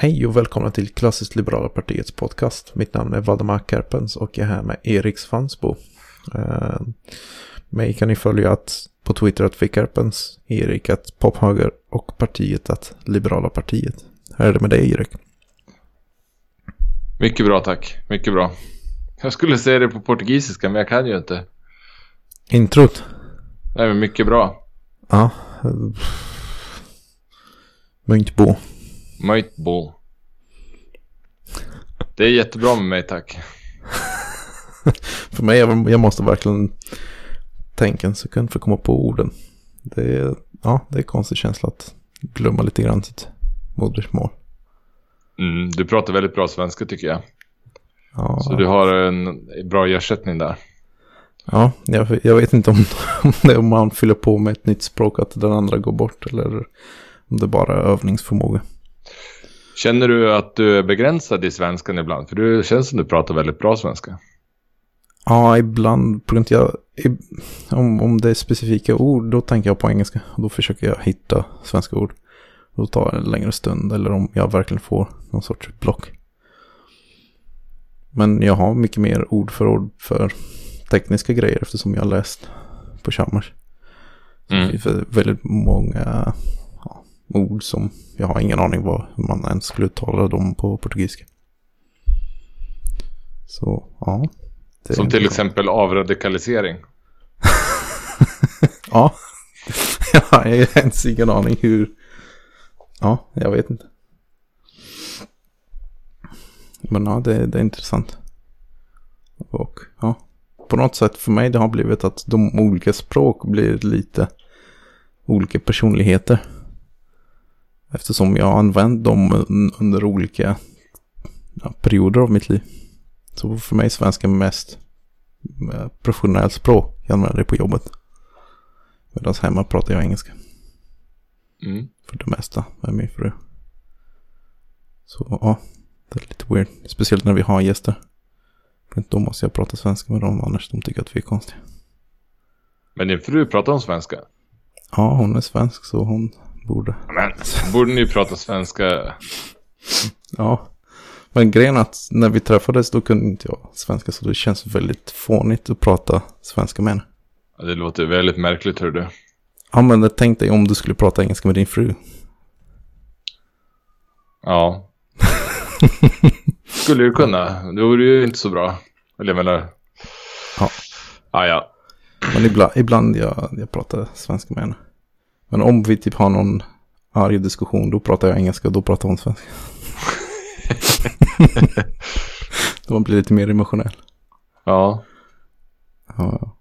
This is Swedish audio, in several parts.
Hej och välkomna till Klassiskt Liberala Partiets podcast. Mitt namn är Valdemar Kerpens och jag är här med Erik Svansbo. Uh, mig kan ni följa att, på Twitter att Vikarpens, Erik att Pophöger och partiet att Liberala Partiet. Hur är det med dig Erik? Mycket bra tack, mycket bra. Jag skulle säga det på portugisiska men jag kan ju inte. Introt? Nej men mycket bra. Ja. Muito bom. Bom. Det är jättebra med mig tack. För mig, jag måste verkligen tänka en sekund för att komma på orden. Det är, ja, det är konstig känsla att glömma lite grann sitt modersmål. Mm, du pratar väldigt bra svenska tycker jag. Ja. Så du har en bra ersättning där. Ja, jag, jag vet inte om, om, det, om man fyller på med ett nytt språk att den andra går bort eller om det bara är övningsförmåga. Känner du att du är begränsad i svenskan ibland? För du känns som du pratar väldigt bra svenska. Ja, ibland. På grund jag, om, om det är specifika ord, då tänker jag på engelska. Då försöker jag hitta svenska ord. Då tar det en längre stund. Eller om jag verkligen får någon sorts block. Men jag har mycket mer ord för ord för tekniska grejer eftersom jag har läst på Chalmers. Mm. Det finns väldigt många ord som jag har ingen aning vad hur man ens skulle uttala dem på portugisiska. Så ja. Som till exempel avradikalisering. ja. jag har ens ingen aning hur. Ja, jag vet inte. Men ja, det, det är intressant. Och ja, på något sätt för mig det har blivit att de olika språk blir lite olika personligheter. Eftersom jag har använt dem under olika ja, perioder av mitt liv. Så för mig är svenska mest eh, professionellt språk. Jag använder det på jobbet. Medan hemma pratar jag engelska. Mm. För det mesta med min fru. Så ja, det är lite weird. Speciellt när vi har gäster. För då måste jag prata svenska med dem annars de tycker att vi är konstiga. Men din fru pratar om svenska? Ja, hon är svensk så hon borde. Men borde ni prata svenska? ja. Men grejen är att när vi träffades då kunde inte jag svenska så det känns väldigt fånigt att prata svenska med henne. Ja, det låter väldigt märkligt hör du. Ja men tänk dig om du skulle prata engelska med din fru. Ja. skulle du kunna. Det vore ju inte så bra. Eller jag menar. Ja. Ah, ja. Men ibland, ibland jag, jag pratar svenska med henne. Men om vi typ har någon arg diskussion då pratar jag engelska då pratar hon svenska. då man blir lite mer emotionell. Ja. ja.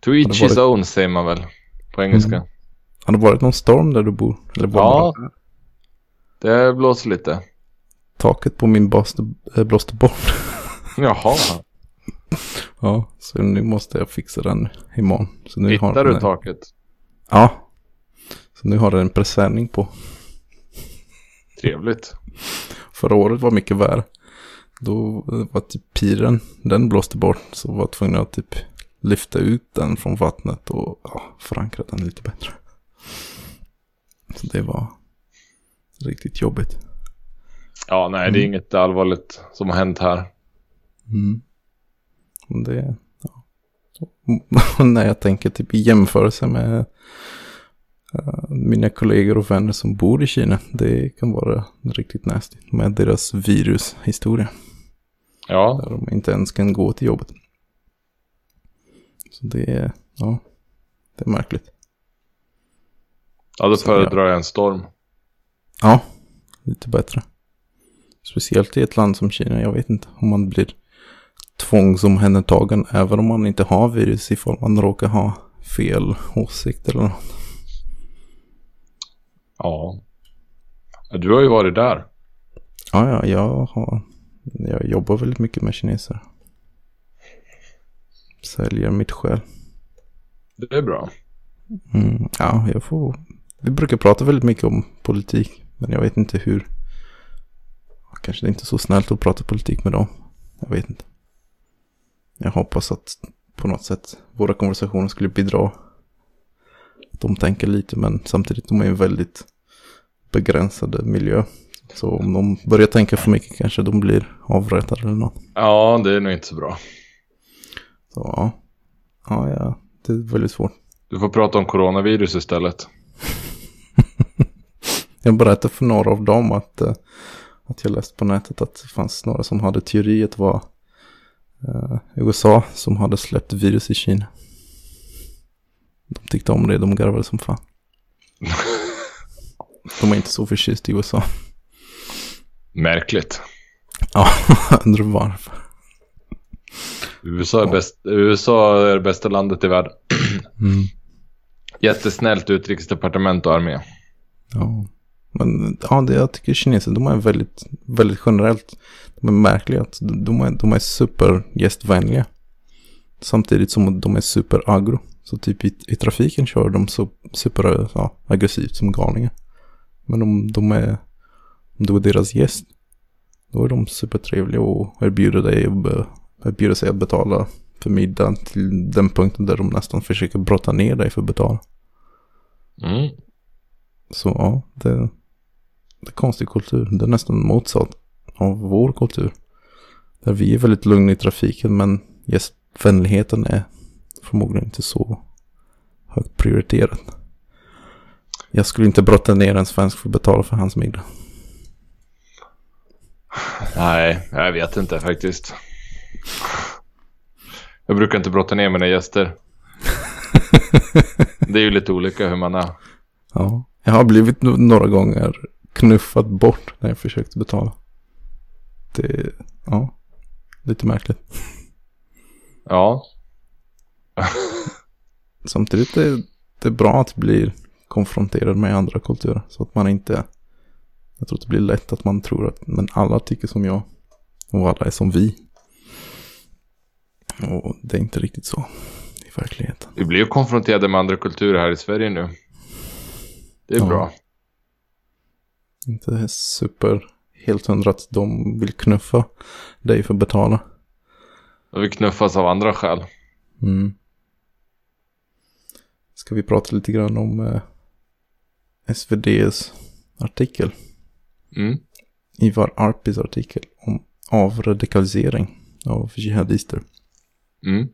To each varit... his own säger man väl på engelska. Mm. Har det varit någon storm där du bor? Eller ja, det blåser lite. Taket på min äh, blåste bort. Jaha. ja, så nu måste jag fixa den imorgon. Så nu Hittar har du taket? Ja, nu har den en presenning på. Trevligt. Förra året var mycket värre. Då var typ piren, den blåste bort. Så var jag tvungen att typ lyfta ut den från vattnet och ja, förankra den lite bättre. Så det var riktigt jobbigt. Ja, nej, det är mm. inget allvarligt som har hänt här. Mm. Det, ja. när jag tänker typ i jämförelse med mina kollegor och vänner som bor i Kina. Det kan vara riktigt nasty med deras virushistoria. Ja. Där de inte ens kan gå till jobbet. Så det är, ja, det är märkligt. Ja, då föredrar jag en storm. Ja, lite bättre. Speciellt i ett land som Kina. Jag vet inte om man blir tvångsomhändertagen även om man inte har virus ifall man råkar ha fel åsikt eller något. Ja. Du har ju varit där. Ja, ja, jag har... Jag jobbar väldigt mycket med kineser. Säljer mitt själ. Det är bra. Mm, ja, jag får... Vi brukar prata väldigt mycket om politik. Men jag vet inte hur... Kanske det är inte så snällt att prata politik med dem. Jag vet inte. Jag hoppas att på något sätt våra konversationer skulle bidra de tänker lite men samtidigt de är väldigt begränsade miljö. Så om de börjar tänka för mycket kanske de blir avrättade eller något. Ja, det är nog inte så bra. Så ja, ja, ja det är väldigt svårt. Du får prata om coronavirus istället. jag berättade för några av dem att, uh, att jag läste på nätet att det fanns några som hade teori att det var uh, USA som hade släppt virus i Kina. De tyckte om det, de garvade som fan. de är inte så förtjust i USA. Märkligt. Ja, undrar varför. USA är, bäst, USA är det bästa landet i världen. Mm. Jättesnällt utrikesdepartement och armé. Ja, men ja, det, jag tycker kineser, de är väldigt, väldigt generellt, de är märkliga. De är, de är supergästvänliga. Samtidigt som de är super-agro. Så typ i, i, trafiken kör de så super ja, som galningar. Men om de är, om du är deras gäst, då är de supertrevliga och erbjuder dig erbjuder sig att betala för middagen till den punkten där de nästan försöker brotta ner dig för att betala. Mm. Så ja, det, det är konstig kultur. Det är nästan motsatt av vår kultur. Där vi är väldigt lugna i trafiken men gästvänligheten är förmodligen inte så högt prioriterad. Jag skulle inte brotta ner en svensk för att betala för hans middag. Nej, jag vet inte faktiskt. Jag brukar inte brotta ner mina gäster. det är ju lite olika hur man är. Ja, jag har blivit några gånger knuffad bort när jag försökte betala. Det, ja, lite märkligt. Ja. Samtidigt är det bra att bli konfronterad med andra kulturer. Så att man inte, jag tror att det blir lätt att man tror att men alla tycker som jag. Och alla är som vi. Och det är inte riktigt så i verkligheten. Vi blir ju konfronterade med andra kulturer här i Sverige nu. Det är ja. bra. Inte super helt hundra att de vill knuffa dig för att betala. De vill knuffas av andra skäl. Mm. Ska vi prata lite grann om eh, SVDs artikel? Mm. Ivar Arpis artikel om avradikalisering av jihadister. Mm.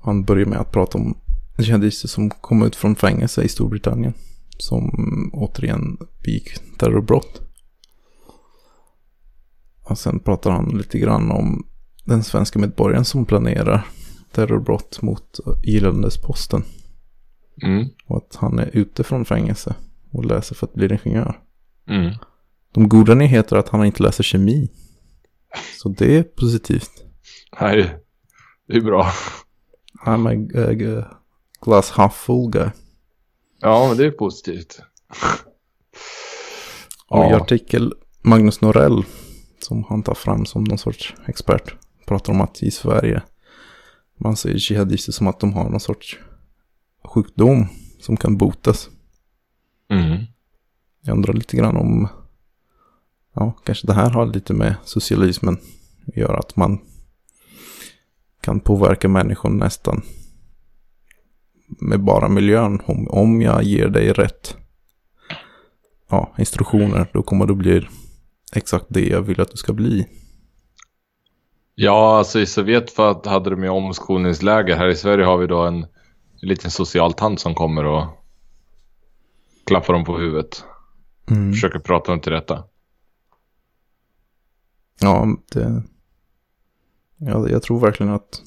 Han börjar med att prata om jihadister som kom ut från fängelse i Storbritannien. Som återigen begick terrorbrott. Och sen pratar han lite grann om den svenska medborgaren som planerar terrorbrott mot Gillandesposten. Mm. Och att han är ute från fängelse och läser för att bli ingenjör. Mm. De goda nyheter är att han inte läser kemi. Så det är positivt. Nej, det är bra. I'm a, a, a glass half full guy. Ja, men det är positivt. Och ja. i artikel Magnus Norell, som han tar fram som någon sorts expert, pratar om att i Sverige man ser jihadister som att de har någon sorts sjukdom som kan botas. Mm. Jag undrar lite grann om, ja, kanske det här har lite med socialismen att göra, att man kan påverka människor nästan med bara miljön. Om, om jag ger dig rätt ja, instruktioner, då kommer du bli exakt det jag vill att du ska bli. Ja, alltså i Sovjet hade de ju omskolningsläger. Här i Sverige har vi då en, en liten socialtant som kommer och klappar dem på huvudet. Mm. Försöker prata dem till rätta. Ja, det... Ja, jag tror verkligen att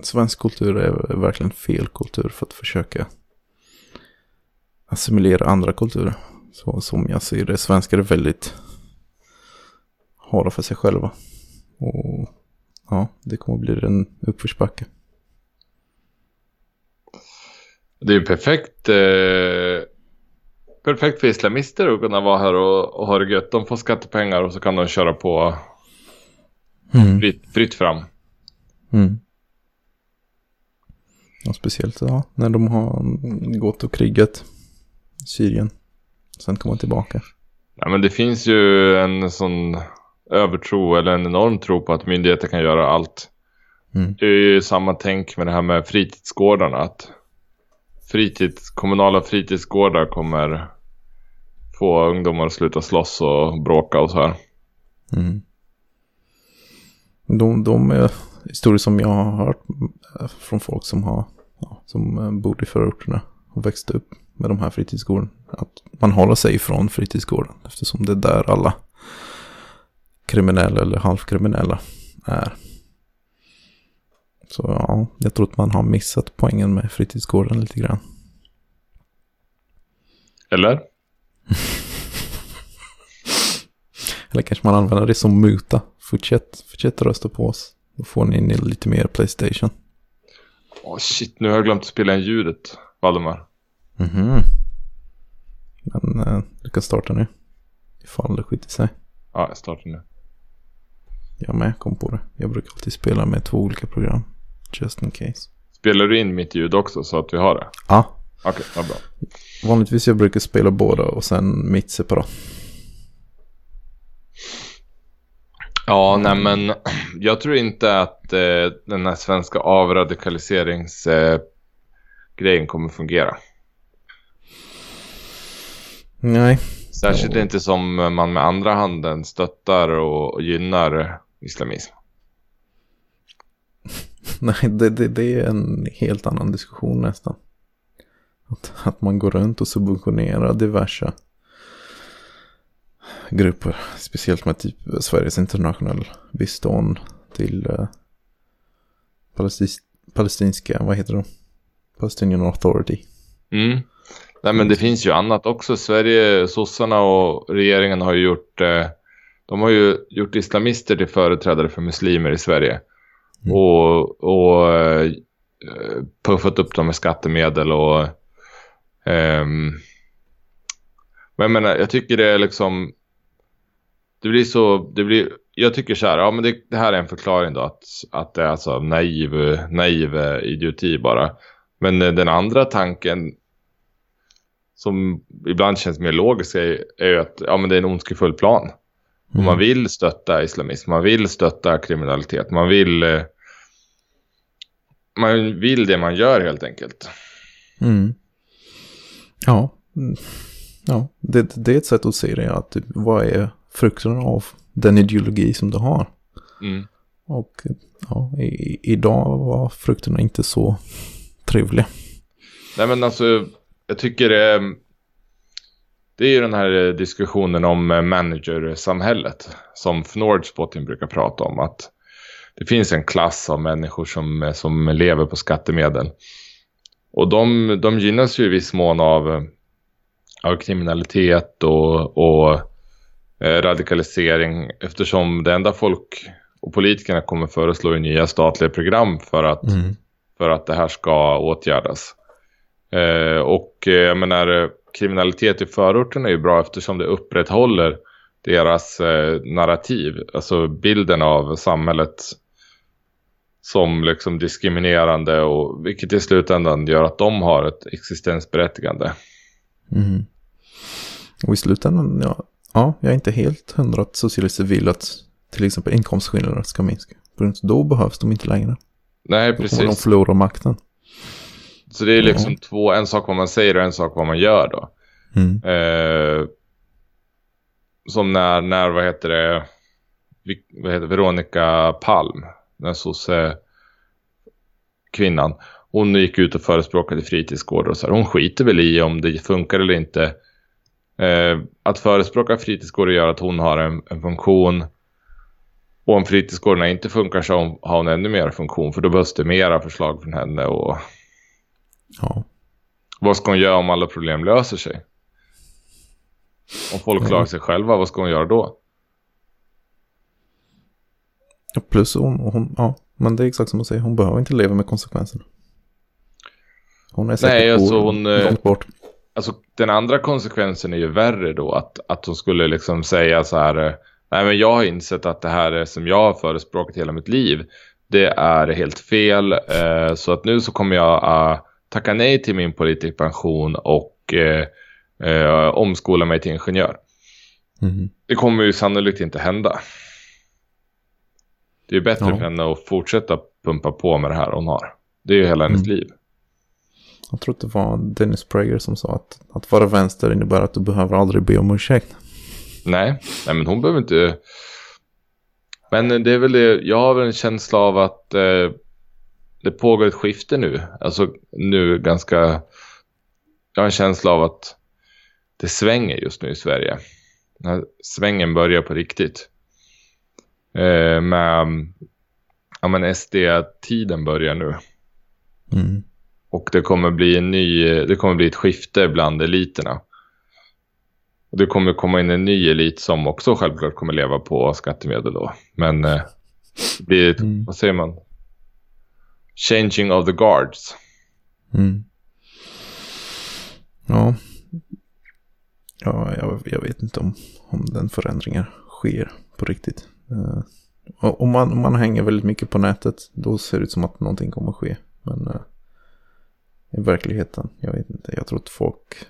svensk kultur är verkligen fel kultur för att försöka assimilera andra kulturer. Så som jag ser det, svenskar är väldigt hårda för sig själva. Och ja, det kommer bli en uppförsbacke. Det är perfekt, eh, perfekt för islamister att kunna vara här och, och ha det gött. De får skattepengar och så kan de köra på mm. fritt, fritt fram. Mm. Ja, speciellt ja, när de har gått och krigat i Syrien. Sen kommer tillbaka. Ja, men det finns ju en sån övertro eller en enorm tro på att myndigheter kan göra allt. Mm. Det är ju samma tänk med det här med fritidsgårdarna. Att fritids, kommunala fritidsgårdar kommer få ungdomar att sluta slåss och bråka och så här. Mm. De, de är historier som jag har hört från folk som, har, ja, som eh, bor i förorterna och växte upp med de här fritidsgården. Att man håller sig ifrån fritidsgården eftersom det är där alla kriminella eller halvkriminella är. Så ja, jag tror att man har missat poängen med fritidsgården lite grann. Eller? Eller kanske man använder det som muta. Fortsätt, fortsätt rösta på oss. Då får ni in lite mer Playstation. Åh oh, shit, nu har jag glömt att spela in ljudet, Valdemar. Mhm. Men eh, du kan starta nu. Ifall det skiter sig. Ja, jag startar nu. Jag med kom på det. Jag brukar alltid spela med två olika program. Just in case. Spelar du in mitt ljud också så att vi har det? Ja. Okej, okay, vad bra. Vanligtvis jag brukar spela båda och sen mitt separat. Ja, nej men jag tror inte att eh, den här svenska avradikaliseringsgrejen eh, kommer fungera. Nej. Särskilt inte som man med andra handen stöttar och gynnar islamism. Nej, det, det, det, är en helt annan diskussion nästan. Att, att man går runt och subventionerar diverse grupper. Speciellt med typ Sveriges internationell bistånd till eh, palestis, palestinska, vad heter det? Palestinian Authority. Mm. Nej men det finns ju annat också. Sverige, sossarna och regeringen har ju gjort, eh, de har ju gjort islamister till företrädare för muslimer i Sverige. Mm. Och, och eh, puffat upp dem med skattemedel och eh, men jag menar, jag tycker det är liksom det blir så, det blir, jag tycker så här, ja men det, det här är en förklaring då att, att det är alltså naiv, naiv idioti bara. Men den andra tanken som ibland känns mer logisk är, är ju att ja, men det är en ondskefull plan. Mm. Man vill stötta islamism, man vill stötta kriminalitet, man vill eh, man vill det man gör helt enkelt. Mm. Ja, ja det, det är ett sätt att se det. Att vad är frukten av den ideologi som du har? Mm. Och ja, i, idag var frukterna inte så trevliga. Nej men alltså, jag tycker det, det är ju den här diskussionen om managersamhället som Nordspotting brukar prata om. Att det finns en klass av människor som, som lever på skattemedel. Och de, de gynnas ju i viss mån av, av kriminalitet och, och eh, radikalisering eftersom det enda folk och politikerna kommer föreslå är nya statliga program för att, mm. för att det här ska åtgärdas. Eh, och eh, jag menar, kriminalitet i förorten är ju bra eftersom det upprätthåller deras eh, narrativ, alltså bilden av samhället som liksom diskriminerande och vilket i slutändan gör att de har ett existensberättigande. Mm. Och i slutändan, ja, ja, jag är inte helt hundra att socialister vill att till exempel inkomstskillnader ska minska. För då behövs de inte längre. Nej, precis. Då de förlorar makten. Så det är liksom ja. två, en sak vad man säger och en sak vad man gör då. Mm. Eh, som när, när, vad heter det, vad heter Veronica Palm den sosse kvinnan. Hon gick ut och förespråkade fritidsgårdar och så här. Hon skiter väl i om det funkar eller inte. Eh, att förespråka fritidsgårdar gör att hon har en, en funktion. Och om fritidsgårdarna inte funkar så har hon ännu mer funktion. För då behövs det mera förslag från henne. Och ja. Vad ska hon göra om alla problem löser sig? Om folk klarar sig själva, vad ska hon göra då? Plus hon, hon, ja, men det är exakt som hon säger, hon behöver inte leva med konsekvenserna. Hon är säkert Nej, alltså hon, eh, långt bort. Alltså den andra konsekvensen är ju värre då, att, att hon skulle liksom säga så här, eh, nej men jag har insett att det här är som jag har förespråkat hela mitt liv, det är helt fel, eh, så att nu så kommer jag uh, tacka nej till min politikpension och eh, eh, omskola mig till ingenjör. Mm. Det kommer ju sannolikt inte hända. Det är bättre ja. för henne att fortsätta pumpa på med det här hon har. Det är ju hela hennes mm. liv. Jag tror att det var Dennis Prager som sa att att vara vänster innebär att du behöver aldrig be om ursäkt. Nej, nej men hon behöver inte... Men det är väl det, jag har väl en känsla av att eh, det pågår ett skifte nu. Alltså nu ganska... Jag har en känsla av att det svänger just nu i Sverige. När svängen börjar på riktigt. Eh, med... Ja men SD-tiden börjar nu. Mm. Och det kommer bli en ny, det kommer bli ett skifte bland eliterna. Och det kommer komma in en ny elit som också självklart kommer leva på skattemedel då. Men eh, det blir, ett, Mm. vad säger man? Changing of the guards. Mm. Ja. Ja, jag, jag vet inte om, om den förändringen sker på riktigt. Eh, om, man, om man hänger väldigt mycket på nätet, då ser det ut som att någonting kommer att ske. Men eh, i verkligheten, jag vet inte. Jag tror att folk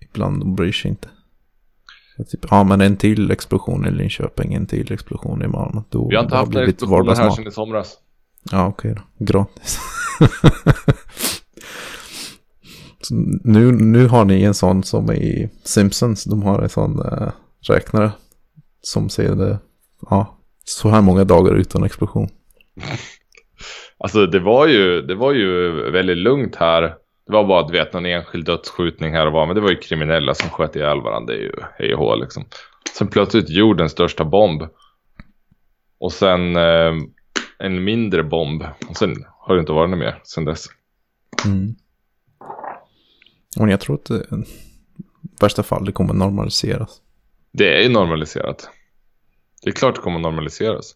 ibland de bryr sig inte. Typ, ja men en till explosion i Linköping, en till explosion i Malmö. Då, Vi har inte haft blivit explosioner här sedan i somras. Ja, okej då. Gratis. Nu, nu har ni en sån som i Simpsons. De har en sån äh, räknare som säger det. Ja, så här många dagar utan explosion. Alltså det var ju, det var ju väldigt lugnt här. Det var bara att vet någon enskild dödsskjutning här och var. Men det var ju kriminella som sköt ihjäl varandra. Det är ju hej och hå liksom. Sen plötsligt jordens största bomb. Och sen eh, en mindre bomb. Och sen har det inte varit något mer sen dess. Mm. Och jag tror att det, i värsta fall det kommer normaliseras. Det är ju normaliserat. Det är klart det kommer normaliseras.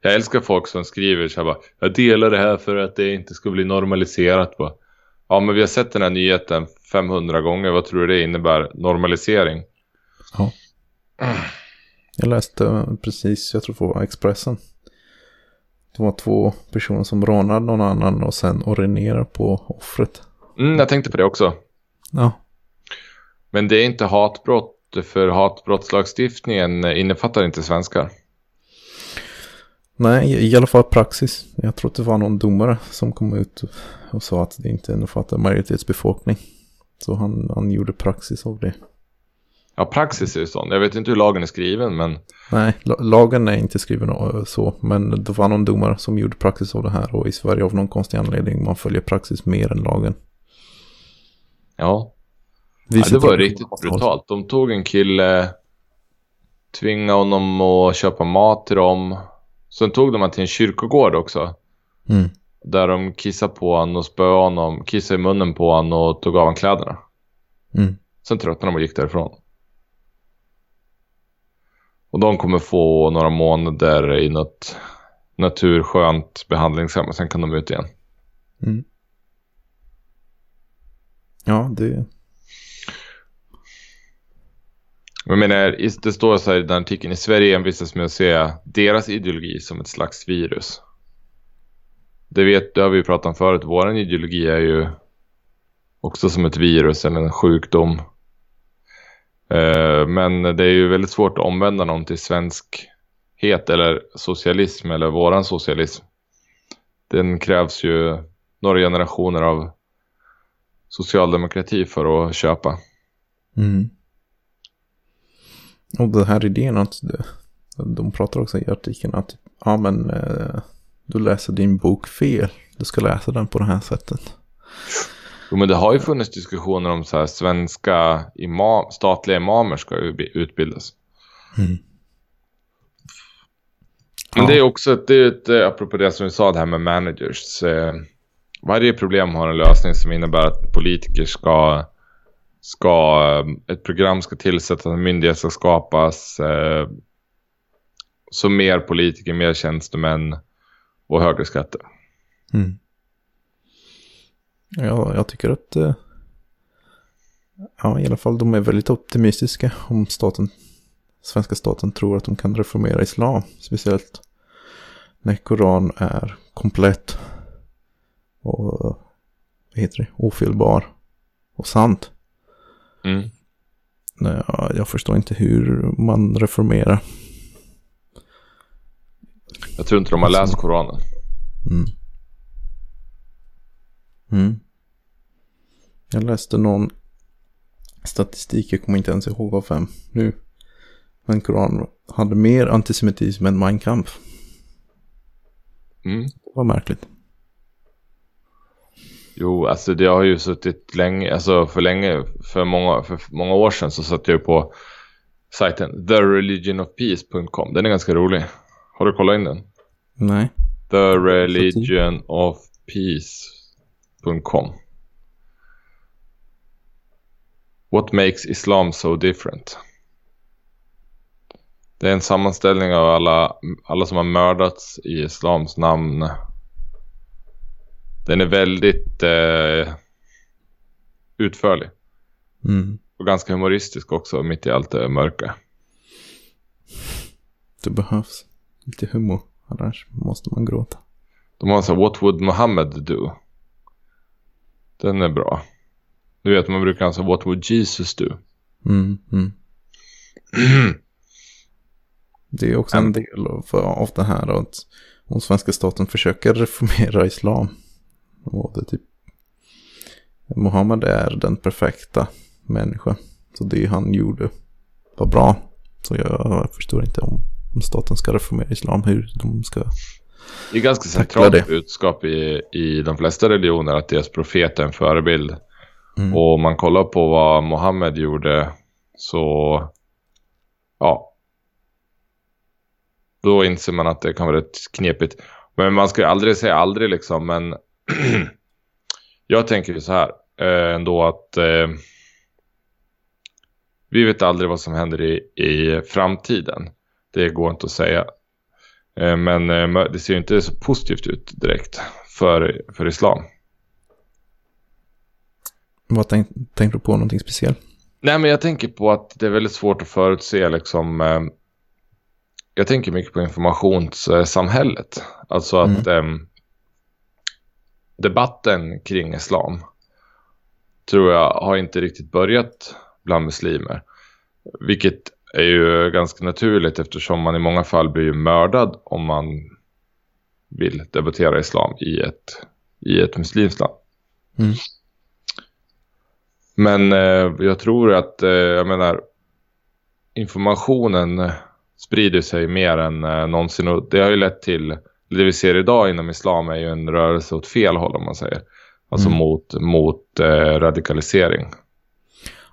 Jag älskar folk som skriver så här bara, jag delar det här för att det inte ska bli normaliserat. Bara. Ja, men vi har sett den här nyheten 500 gånger. Vad tror du det innebär? Normalisering. Ja. Jag läste eh, precis, jag tror det var Expressen. Det var två personer som rånade någon annan och sen orinerar på offret. Mm, jag tänkte på det också. Ja, Men det är inte hatbrott för hatbrottslagstiftningen innefattar inte svenskar. nej i alla fall praxis. Jag tror att det var någon domare som kom ut och sa att det inte innefattar majoritetsbefolkning. Så han, han gjorde praxis av det. Ja, praxis är ju sån. Jag vet inte hur lagen är skriven, men Nej, la- lagen är inte skriven eh, så, men det var någon domare som gjorde praxis av det här och i Sverige av någon konstig anledning man följer praxis mer än lagen. ja. Ja det var riktigt brutalt. De tog en kille, tvingade honom att köpa mat till dem. Sen tog de honom till en kyrkogård också. Mm. Där de kissade på honom och spöade honom, kissade i munnen på honom och tog av honom kläderna. Mm. Sen tröttnade de och gick därifrån. Och de kommer få några månader i något naturskönt behandlingshem och sen kan de ut igen. Mm. Ja, det... Jag menar, det står så här i den artikeln, i Sverige envisas med att se deras ideologi som ett slags virus. Det, vet, det har vi ju pratat om förut, vår ideologi är ju också som ett virus eller en sjukdom. Eh, men det är ju väldigt svårt att omvända någon till svenskhet eller socialism eller våran socialism. Den krävs ju några generationer av socialdemokrati för att köpa. Mm. Och den här idén att de pratar också i artikeln att ja men eh, du läser din bok fel. Du ska läsa den på det här sättet. Jo, men det har ju funnits diskussioner om så här svenska imam, statliga imamer ska utbildas. Mm. Men Ja. det är också det är ett, eh, apropå det som vi sa, det här med managers. Eh, varje problem har en lösning som innebär att politiker ska, ska eh, ett program ska tillsättas, en myndighet ska skapas. Eh, så mer politiker, mer tjänstemän och högre skatter. Mm. Ja, jag tycker att eh, ja, i alla fall de är väldigt optimistiska om staten, svenska staten tror att de kan reformera islam. Speciellt när Koran är komplett och eh, vad heter det, ofelbar och sant. Mm. Nej, ja, Jag förstår inte hur man reformerar. Jag tror inte de har läst Koranen. Mm. Mm. Jag läste någon statistik, jag kommer inte ens ihåg vad fem nu. Men Koran hade mer antisemitism än Mein Kampf. Mm. Vad märkligt. Jo, alltså det har ju suttit länge, alltså för länge, för många, för många år sedan så satt jag på sajten thereligionofpeace.com. Den är ganska rolig. Har du kollat in den? Nej. thereligionofpeace.com What makes Islam so different? Det är en sammanställning av alla, alla som har mördats i islams namn. Den är väldigt eh, utförlig. Mm. Och ganska humoristisk också, mitt i allt det mörka. Det behövs lite humor. Annars måste man gråta. De har så What would Muhammad do? Den är bra. Du vet, man brukar säga What would Jesus do? Mm, mm. Det är också en del av, av det här att om svenska staten försöker reformera islam. Och det typ Mohammed är den perfekta människan. Så det han gjorde var bra. Så jag förstår inte om, om staten ska reformera islam, hur de ska Det är ganska centralt det. budskap i, i de flesta religioner att deras profet är en förebild. Mm. Och om man kollar på vad Mohammed gjorde så ja. Då inser man att det kan vara rätt knepigt. Men man ska ju aldrig säga aldrig liksom. Men jag tänker ju så här eh, ändå att eh, vi vet aldrig vad som händer i, i framtiden. Det går inte att säga. Eh, men eh, det ser ju inte så positivt ut direkt för, för islam. Vad tänk, tänkte du på någonting speciellt? Nej, men jag tänker på att det är väldigt svårt att förutse liksom. Eh, jag tänker mycket på informationssamhället. Alltså att eh, debatten kring islam tror jag har inte riktigt börjat bland muslimer. Vilket är ju ganska naturligt eftersom man i många fall blir mördad om man vill debattera islam i ett, i ett muslimskt land. Mm. Men eh, jag tror att, eh, jag menar, informationen sprider sig mer än eh, någonsin. Och det har ju lett till, det vi ser idag inom islam är ju en rörelse åt fel håll om man säger. Alltså Mm. mot, mot eh, radikalisering.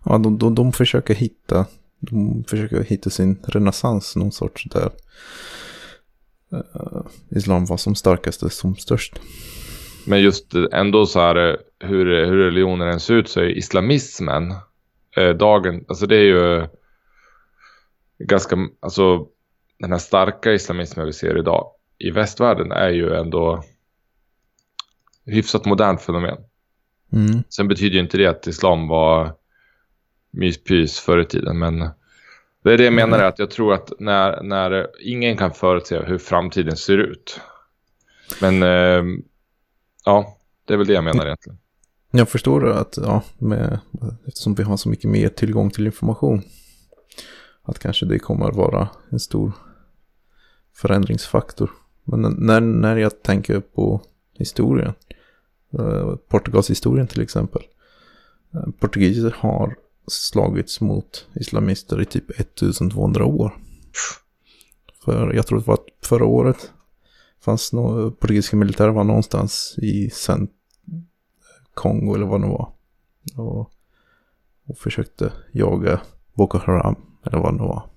Ja, de, de, de försöker hitta, de försöker hitta sin renässans, någon sorts där eh, islam var som starkaste, som störst. Men just eh, ändå så här eh, hur, hur religionen än ser ut så är islamismen eh, dagen, alltså det är ju ganska, alltså den här starka islamismen vi ser idag i västvärlden är ju ändå hyfsat modernt fenomen. Mm. Sen betyder ju inte det att islam var myspys förr i tiden, men det är det jag menar är att jag tror att när, när ingen kan förutse hur framtiden ser ut. Men eh, ja, det är väl det jag menar egentligen. Jag förstår att, ja, med, eftersom vi har så mycket mer tillgång till information, att kanske det kommer att vara en stor förändringsfaktor. Men när, när jag tänker på historien, eh, Portugals historien till exempel, eh, portugiser har slagits mot islamister i typ 1200 år. För jag tror det var att förra året fanns no, portugisiska militärer var någonstans i cent Kongo eller vad det var. Och, och försökte jaga Boko Haram eller vad det var.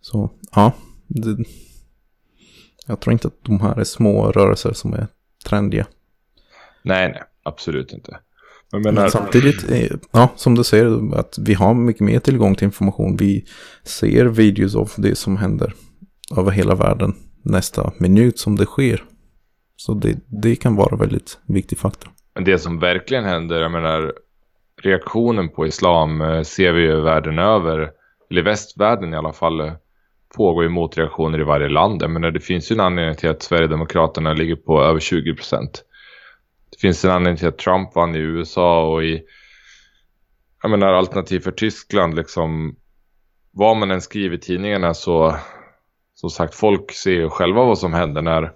Så ja, det, jag tror inte att de här är små rörelser som är trendiga. Nej, nej, absolut inte. Men, Men menar, samtidigt, är, ja, som du säger, att vi har mycket mer tillgång till information. Vi ser videos av det som händer över hela världen nästa minut som det sker. Så det, det kan vara en väldigt viktig faktor. Men det som verkligen händer, jag menar, reaktionen på islam eh, ser vi ju världen över, eller i västvärlden i alla fall, eh, pågår ju motreaktioner i varje land. Jag menar, det finns ju en anledning till att Sverigedemokraterna ligger på över 20 procent. Det finns en anledning till att Trump vann i USA och i, jag menar, alternativ för Tyskland, liksom, vad man än skriver i tidningarna så, som sagt, folk ser ju själva vad som händer när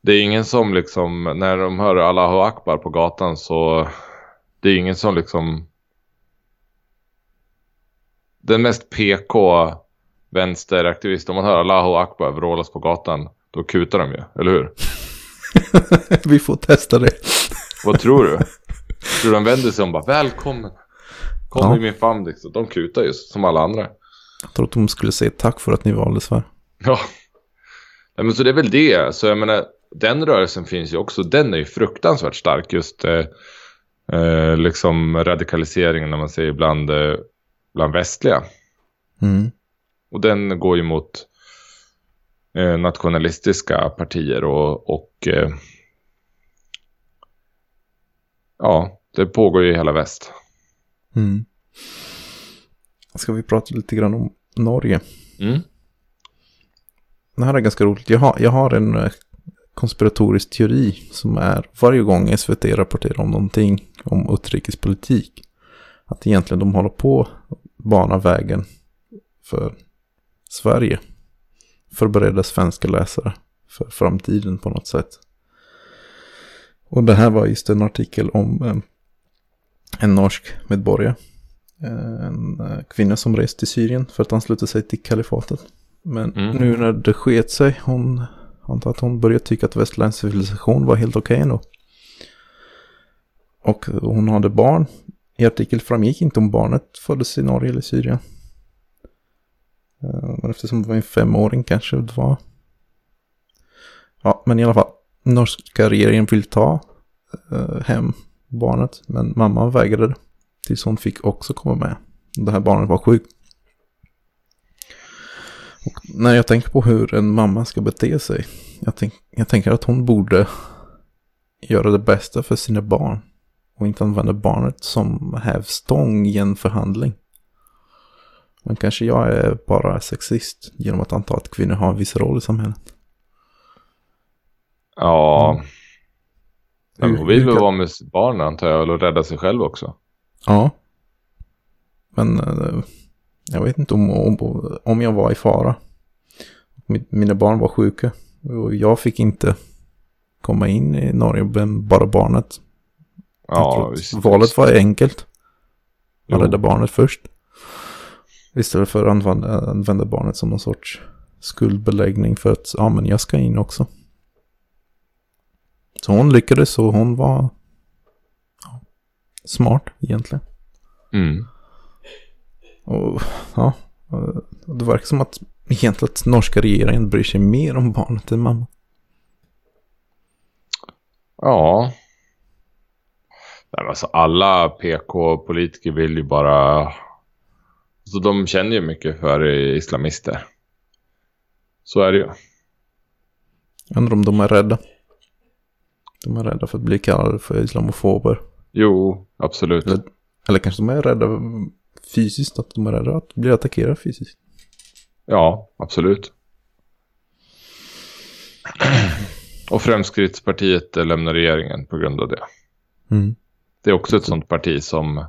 det är ingen som liksom, när de hör Allahu Akbar på gatan så det är ingen som liksom den mest PK vänsteraktivist, om man hör Allahu Akbar vrålas på gatan, då kutar de ju, eller hur? Vi får testa det. Vad tror du? tror du de vänder sig om bara, välkommen. Kom Ja. i min famn liksom. De kutar ju som alla andra. Jag tror att de skulle säga tack för att ni valde Sverige. Ja. Nej, men så det är väl det. Så jag menar, den rörelsen finns ju också. Den är ju fruktansvärt stark. Just eh, eh, liksom radikaliseringen när man säger bland, eh, bland västliga. Mm. Och den går ju mot eh, nationalistiska partier och, och eh, ja, det pågår ju i hela väst. Mm. Ska vi prata lite grann om Norge? Mm. Det här är ganska roligt. Jag har, jag har en eh, konspiratorisk teori som är varje gång SVT rapporterar om någonting om utrikespolitik. Att egentligen de håller på att bana vägen för Sverige. Förbereda svenska läsare för framtiden på något sätt. Och det här var just en artikel om eh, en norsk medborgare. Eh, En eh, kvinna som reste till Syrien för att ansluta sig till kalifatet. Men Mm. nu när det sket sig, hon antar att hon började tycka att västerländsk civilisation var helt okej ändå. Och hon hade barn. I artikeln framgick inte om barnet föddes i Norge eller Syrien. Eh, men eftersom det var en femåring kanske det var. Ja, men i alla fall. Norska regeringen vill ta eh, hem barnet. Men mamman vägrade. Tills hon fick också komma med. Det här barnet var sjukt. Och när jag tänker på hur en mamma ska bete sig. Jag, tänk, jag tänker att hon borde göra det bästa för sina barn. Och inte använda barnet som hävstång i en förhandling. Men kanske jag är bara sexist genom att anta att kvinnor har en viss roll i samhället. Ja, men Hur- hon vill väl vara med barnen antar jag och rädda sig själv också. Ja. Men eh, jag vet inte om, om, om jag var i fara. Min- Mina barn var sjuka. Och jag fick inte komma in i Norge med bara barnet. Ja, visst. valet var enkelt. Jo. Att rädda barnet först. Istället för att använda, barnet som någon sorts skuldbeläggning för att ja men jag ska in också. Så hon lyckades och hon var ja, smart egentligen. Mm. Och ja, det verkar som att egentligen att norska regeringen bryr sig mer om barnet än mamma. Ja. Nej, alltså, alla PK-politiker vill ju bara... Så de känner ju mycket för islamister. Så är det ju. Undrar om de är rädda. De är rädda för att bli kallade för islamofober. Jo, absolut. Eller, eller kanske de är rädda fysiskt, att de är rädda att bli attackerade fysiskt. Ja, absolut. Och Fremskrittspartiet lämnar regeringen på grund av det. Mm. Det är också ett sånt parti som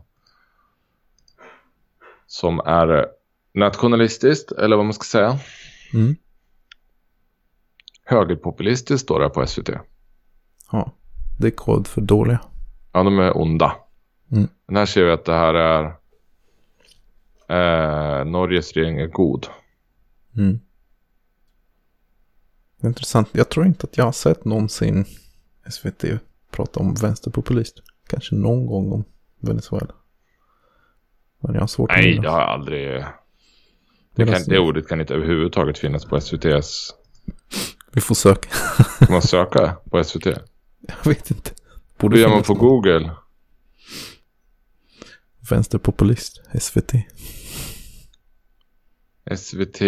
som är nationalistiskt, eller vad man ska säga. Mm. Högerpopulistiskt står det på SVT. Ja, det är kod för dåliga. Ja, de är onda. Mm. Men här ser vi att det här är eh, Norges regering är god. Mm. Intressant. Jag tror inte att jag har sett någonsin SVT prata om vänsterpopulist. Kanske någon gång om Venezuela. Men jag har svårt Nej, minnas. det har jag aldrig... Det, kan, det ordet kan inte överhuvudtaget finnas på SVTs... Vi får söka. Kan man söka på SVT? jag vet inte. Borde Hur gör man på någon. Google? Vänsterpopulist, SVT. SVT...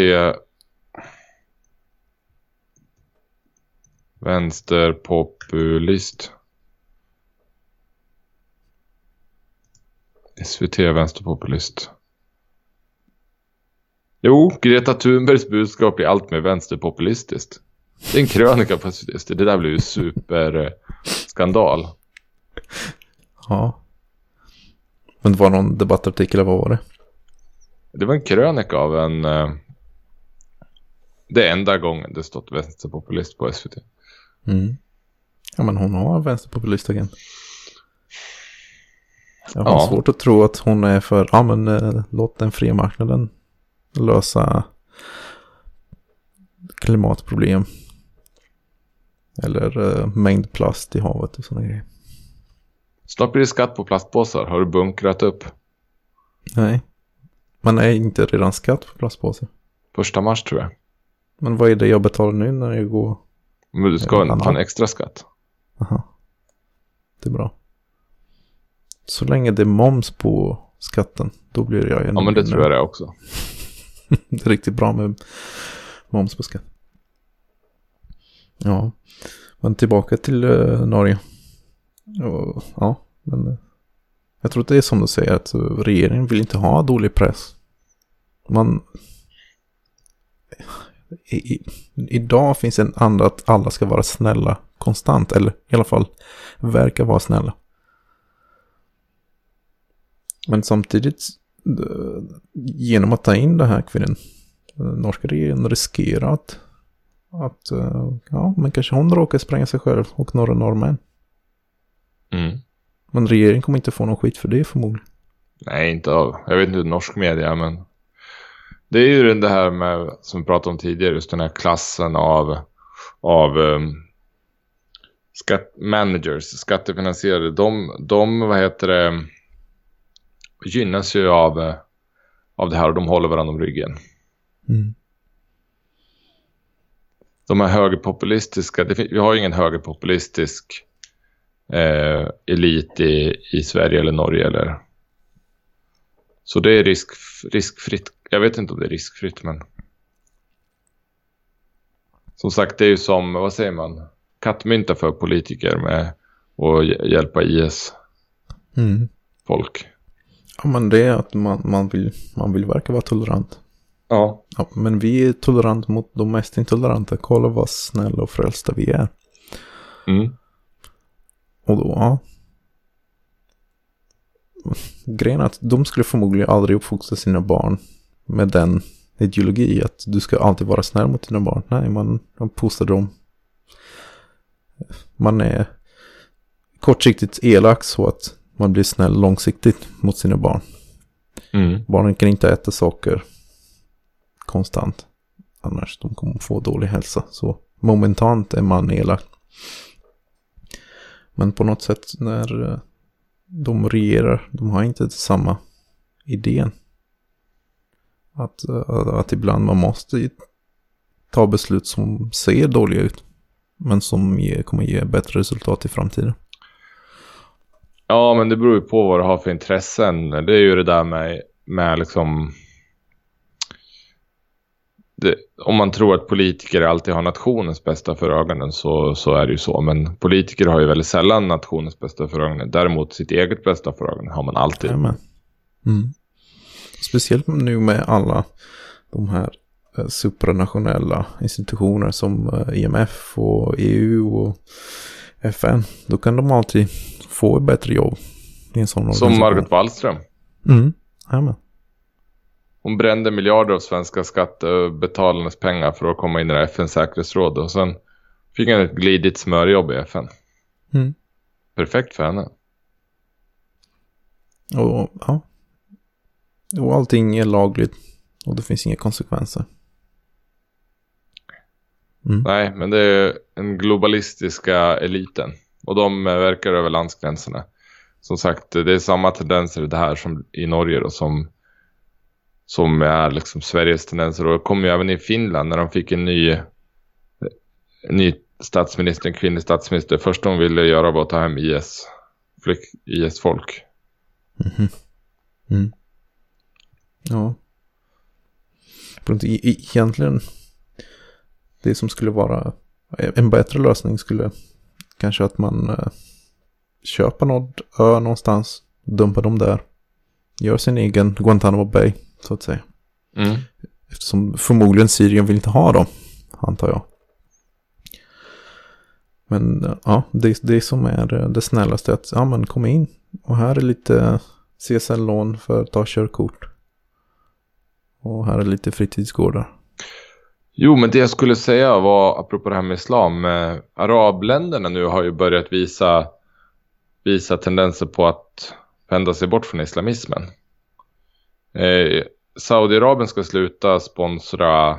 Vänsterpopulist. SVT vänsterpopulist. Jo, Greta Thunbergs budskap blir allt mer vänsterpopulistiskt. Det är en krönika på SVT. Det där blev ju superskandal. Ja. Men det var någon debattartikel, eller vad var det? Det var en krönika av en... Eh, det är enda gången det stått vänsterpopulist på SVT. Mm. Ja men hon har vänsterpopulistagent. Jag har Ja. svårt att tro att hon är för, ja men eh, låt den fria marknaden lösa klimatproblem. Eller eh, mängd plast i havet och sådana grejer. Snart blir det skatt på plastpåsar. Har du bunkrat upp? Nej. Man är inte redan skatt på plastpåsar. Första mars tror jag. Men vad är det jag betalar nu när jag går? Men du ska ta en extra skatt. Aha. Det är bra. Så länge det är moms på skatten, då blir jag Ja men det tror jag det också. Det är riktigt bra med moms på skatt. Ja, men tillbaka till eh, Norge. Och, ja, men eh, jag tror att det är som du säger att regeringen vill inte ha dålig press. Man... I, i, idag finns en anda att alla ska vara snälla konstant, eller i alla fall verka vara snälla. Men samtidigt, eh, genom att ta in det här kvinnan, norska regeringen riskerar att, att eh, ja, men kanske hon råkar spränga sig själv och några norrmän. Mm. Men regeringen kommer inte få någon skit för det förmodligen. Nej, inte av. Jag vet inte hur norsk media men. Det är ju det här med som vi pratade om tidigare. Just den här klassen av. Av. Um, skatt, managers. Skattefinansierade. De, de vad heter det. Gynnas ju av. eh, Av det här och de håller varandra om ryggen. Mm. De här högerpopulistiska. Det, vi har ju ingen högerpopulistisk. Eh, elit i, i Sverige eller Norge eller så det är risk, riskfritt. Jag vet inte om det är riskfritt men. Som sagt det är ju som, vad säger man? Kattmynta för politiker med att hj- hjälpa IS Mm. folk. Ja, men det är att man, man, vill, man vill verka vara tolerant. Ja. Ja, men vi är tolerant mot de mest intoleranta. Kolla vad snälla och frälsta vi är. Mm. Och då, ja. Grejen är att de skulle förmodligen aldrig uppfostra sina barn med den ideologi att du ska alltid vara snäll mot dina barn. Nej, man, man postar dem. Man är kortsiktigt elak så att man blir snäll långsiktigt mot sina barn. Mm. Barnen kan inte äta saker konstant. Annars de kommer få dålig hälsa. Så momentant är man elak. Men på något sätt när eh, de regerar, de har inte samma idén. Att, eh, att ibland man måste ta beslut som ser dåliga ut. Men som ge, kommer ge bättre resultat i framtiden. Ja men det beror ju på vad du har för intressen. Det är ju det där med, med liksom. Det, om man tror att politiker alltid har nationens bästa för ögonen så, så är det ju så. Men politiker har ju väldigt sällan nationens bästa för ögonen. Däremot sitt eget bästa för ögonen har man alltid. Mm. Speciellt nu med alla de här eh, supranationella institutioner som eh, IMF och EU och FN. Då kan de alltid få ett bättre jobb i en sån Som. Margot Wallström. Mm. Jajamän. Hon brände miljarder av svenska skattebetalarnas pengar för att komma in i FNs säkerhetsråd. Och sen fick han ett glidigt smörjobb i FN. Mm. Perfekt för henne. Och ja. Och allting är lagligt. Och det finns inga konsekvenser. Mm. Nej, men det är den globalistiska eliten. Och de verkar över landsgränserna. Som sagt, det är samma tendenser i det här som i Norge då, som, som är liksom Sveriges tendenser. Och det kom ju även i Finland när de fick en ny, en ny statsminister, en kvinnlig statsminister. Först de ville göra var att ta hem IS, IS-folk. Mm. Ja. För att e- e- Egentligen, det som skulle vara en bättre lösning skulle kanske att man eh, köper någon ö någonstans, dumpar dem där, gör sin egen Guantanamo Bay, så att säga. Mm. Eftersom förmodligen Syrien vill inte ha dem, antar jag. Men eh, ja, det, det som är eh, det snällaste är att, ja men kom in. Och här är lite CSN-lån för att ta körkort. Och här är lite fritidsgårdar. Jo, men det jag skulle säga var, apropå det här med islam, eh, arabländerna nu har ju börjat visa, visa tendenser på att vända sig bort från islamismen. Eh, Saudiarabien ska sluta sponsra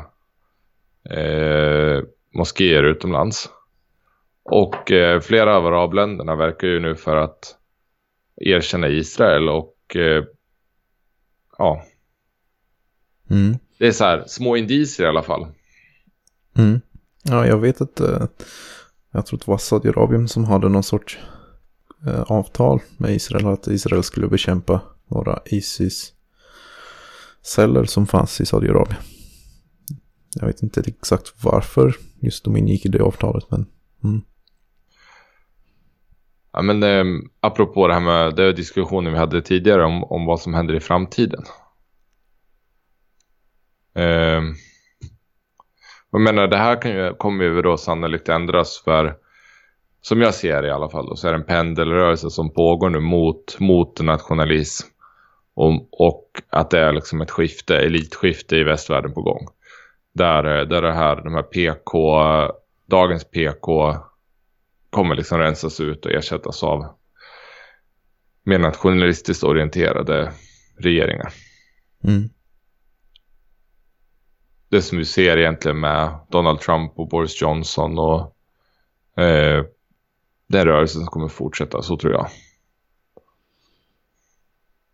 eh, moskéer utomlands. Och eh, flera av arabländerna verkar ju nu för att erkänna Israel och eh, ja. Mm. Det är så här små indicier i alla fall. Mm. Ja, jag vet att eh, jag tror att det var Saudiarabien som hade någon sorts eh, avtal med Israel att Israel skulle bekämpa några ISIS-celler som fanns i Saudiarabien. Jag vet inte exakt varför just de ingick i det avtalet, men mm. Ja, men eh, apropå det här med det diskussionen vi hade tidigare om, om vad som händer i framtiden. Eh, jag menar, det här kan ju, kommer ju då sannolikt ändras för, som jag ser det i alla fall, då, så är det en pendelrörelse som pågår nu mot, mot nationalism. Och, och att det är liksom ett skifte, elitskifte i västvärlden på gång. Där, där det här, de här PK, dagens PK kommer liksom rensas ut och ersättas av mer nationalistiskt orienterade regeringar. Mm. Det som vi ser egentligen med Donald Trump och Boris Johnson och eh, den rörelsen som kommer fortsätta, så tror jag.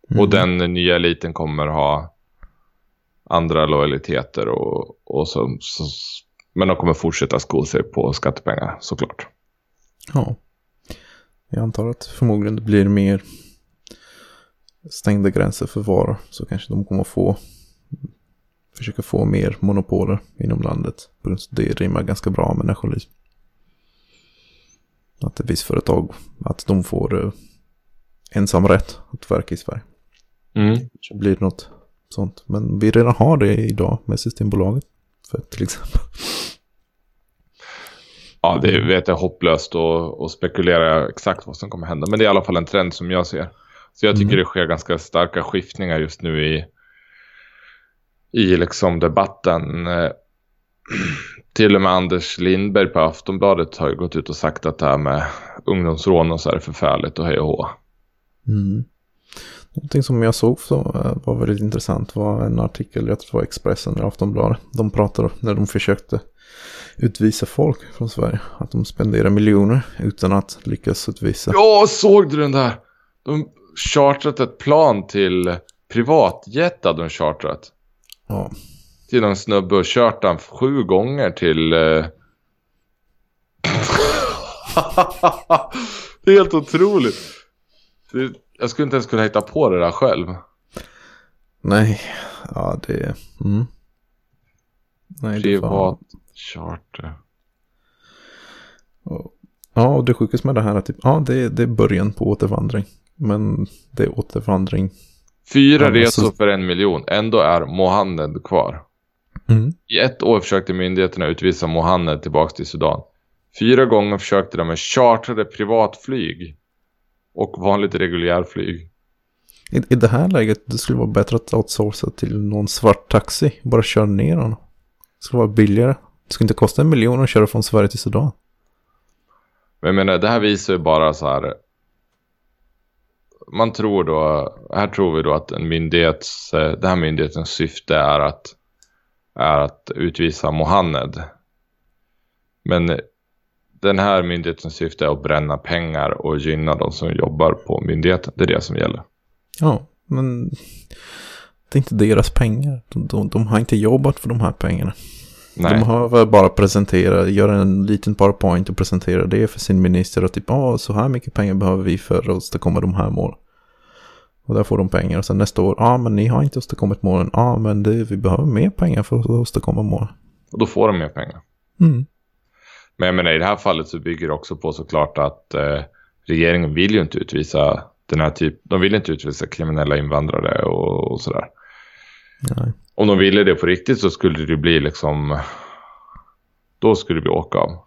Mm. Och den nya eliten kommer ha andra lojaliteter och, och så, så, men de kommer fortsätta sko sig på skattepengar såklart. Ja. Jag antar att förmodligen det blir mer stängda gränser för varor. Så kanske de kommer få försöka få mer monopoler inom landet. Det rimmar ganska bra med nationalism. Att ett visst företag, att de får uh, ensam rätt att verka i Sverige. Mm. Det blir något sånt. Men vi redan har det idag med Systembolaget. För till exempel. Ja, det vet jag hopplöst och, och spekulera exakt vad som kommer hända. Men det är i alla fall en trend som jag ser. Så jag tycker Mm. det sker ganska starka skiftningar just nu i, i liksom debatten. Eh, Till och med Anders Lindberg på Aftonbladet har ju gått ut och sagt att det här med ungdomsrån och så är förfärligt och hej och hå. Mm. Någonting som jag såg så, eh, var väldigt intressant var en artikel, jag tror det var Expressen eller Aftonbladet. De pratade när de försökte utvisa folk från Sverige. Att de spenderar miljoner utan att lyckas utvisa. Ja, såg du den där? De chartrat ett plan till privatjet hade de chartrat. Ja. Till någon snubbe och kört han sju gånger till... Eh... det är helt otroligt. Det, jag skulle inte ens kunna hitta på det där själv. Nej, ja det... Mm. Nej, det var... Privat charter. Och- Ja, och det sjukaste med det här är typ, ja det, det är början på återvandring. Men det är återvandring. Fyra Ja, resor så- för en miljon. Ändå är Mohammed kvar. Mm. I ett år försökte myndigheterna utvisa Mohammed tillbaka till Sudan. Fyra gånger försökte de med chartrade privatflyg och vanligt reguljärflyg. I, I det här läget det skulle vara bättre att outsourca till någon svart taxi. Bara köra ner honom. Det skulle vara billigare. Det skulle inte kosta en miljon att köra från Sverige till Sudan. Men jag menar, det här visar ju bara så här. Man tror då, här tror vi då att en myndighets, eh, den här myndighetens syfte är att, är att utvisa Mohammed. Men den här myndighetens syfte är att bränna pengar och gynna de som jobbar på myndigheten. Det är det som gäller. Ja, men det är inte deras pengar. De, de, de har inte jobbat för de här pengarna. Nej. De har väl bara presentera, göra en liten powerpoint och presentera det för sin minister och typ, ja, så här mycket pengar behöver vi för att åstadkomma de här målen. Och där får de pengar och sen nästa år, ja men ni har inte åstadkommit målen, ja men det, vi behöver mer pengar för att åstadkomma målen. Och då får de mer pengar. Mm. Men jag menar, i det här fallet så bygger det också på såklart att eh, regeringen vill ju inte utvisa den här typ, de vill inte utvisa kriminella invandrare och, och sådär. Nej. Om de ville det på riktigt så skulle det bli liksom, då skulle det bli åka av.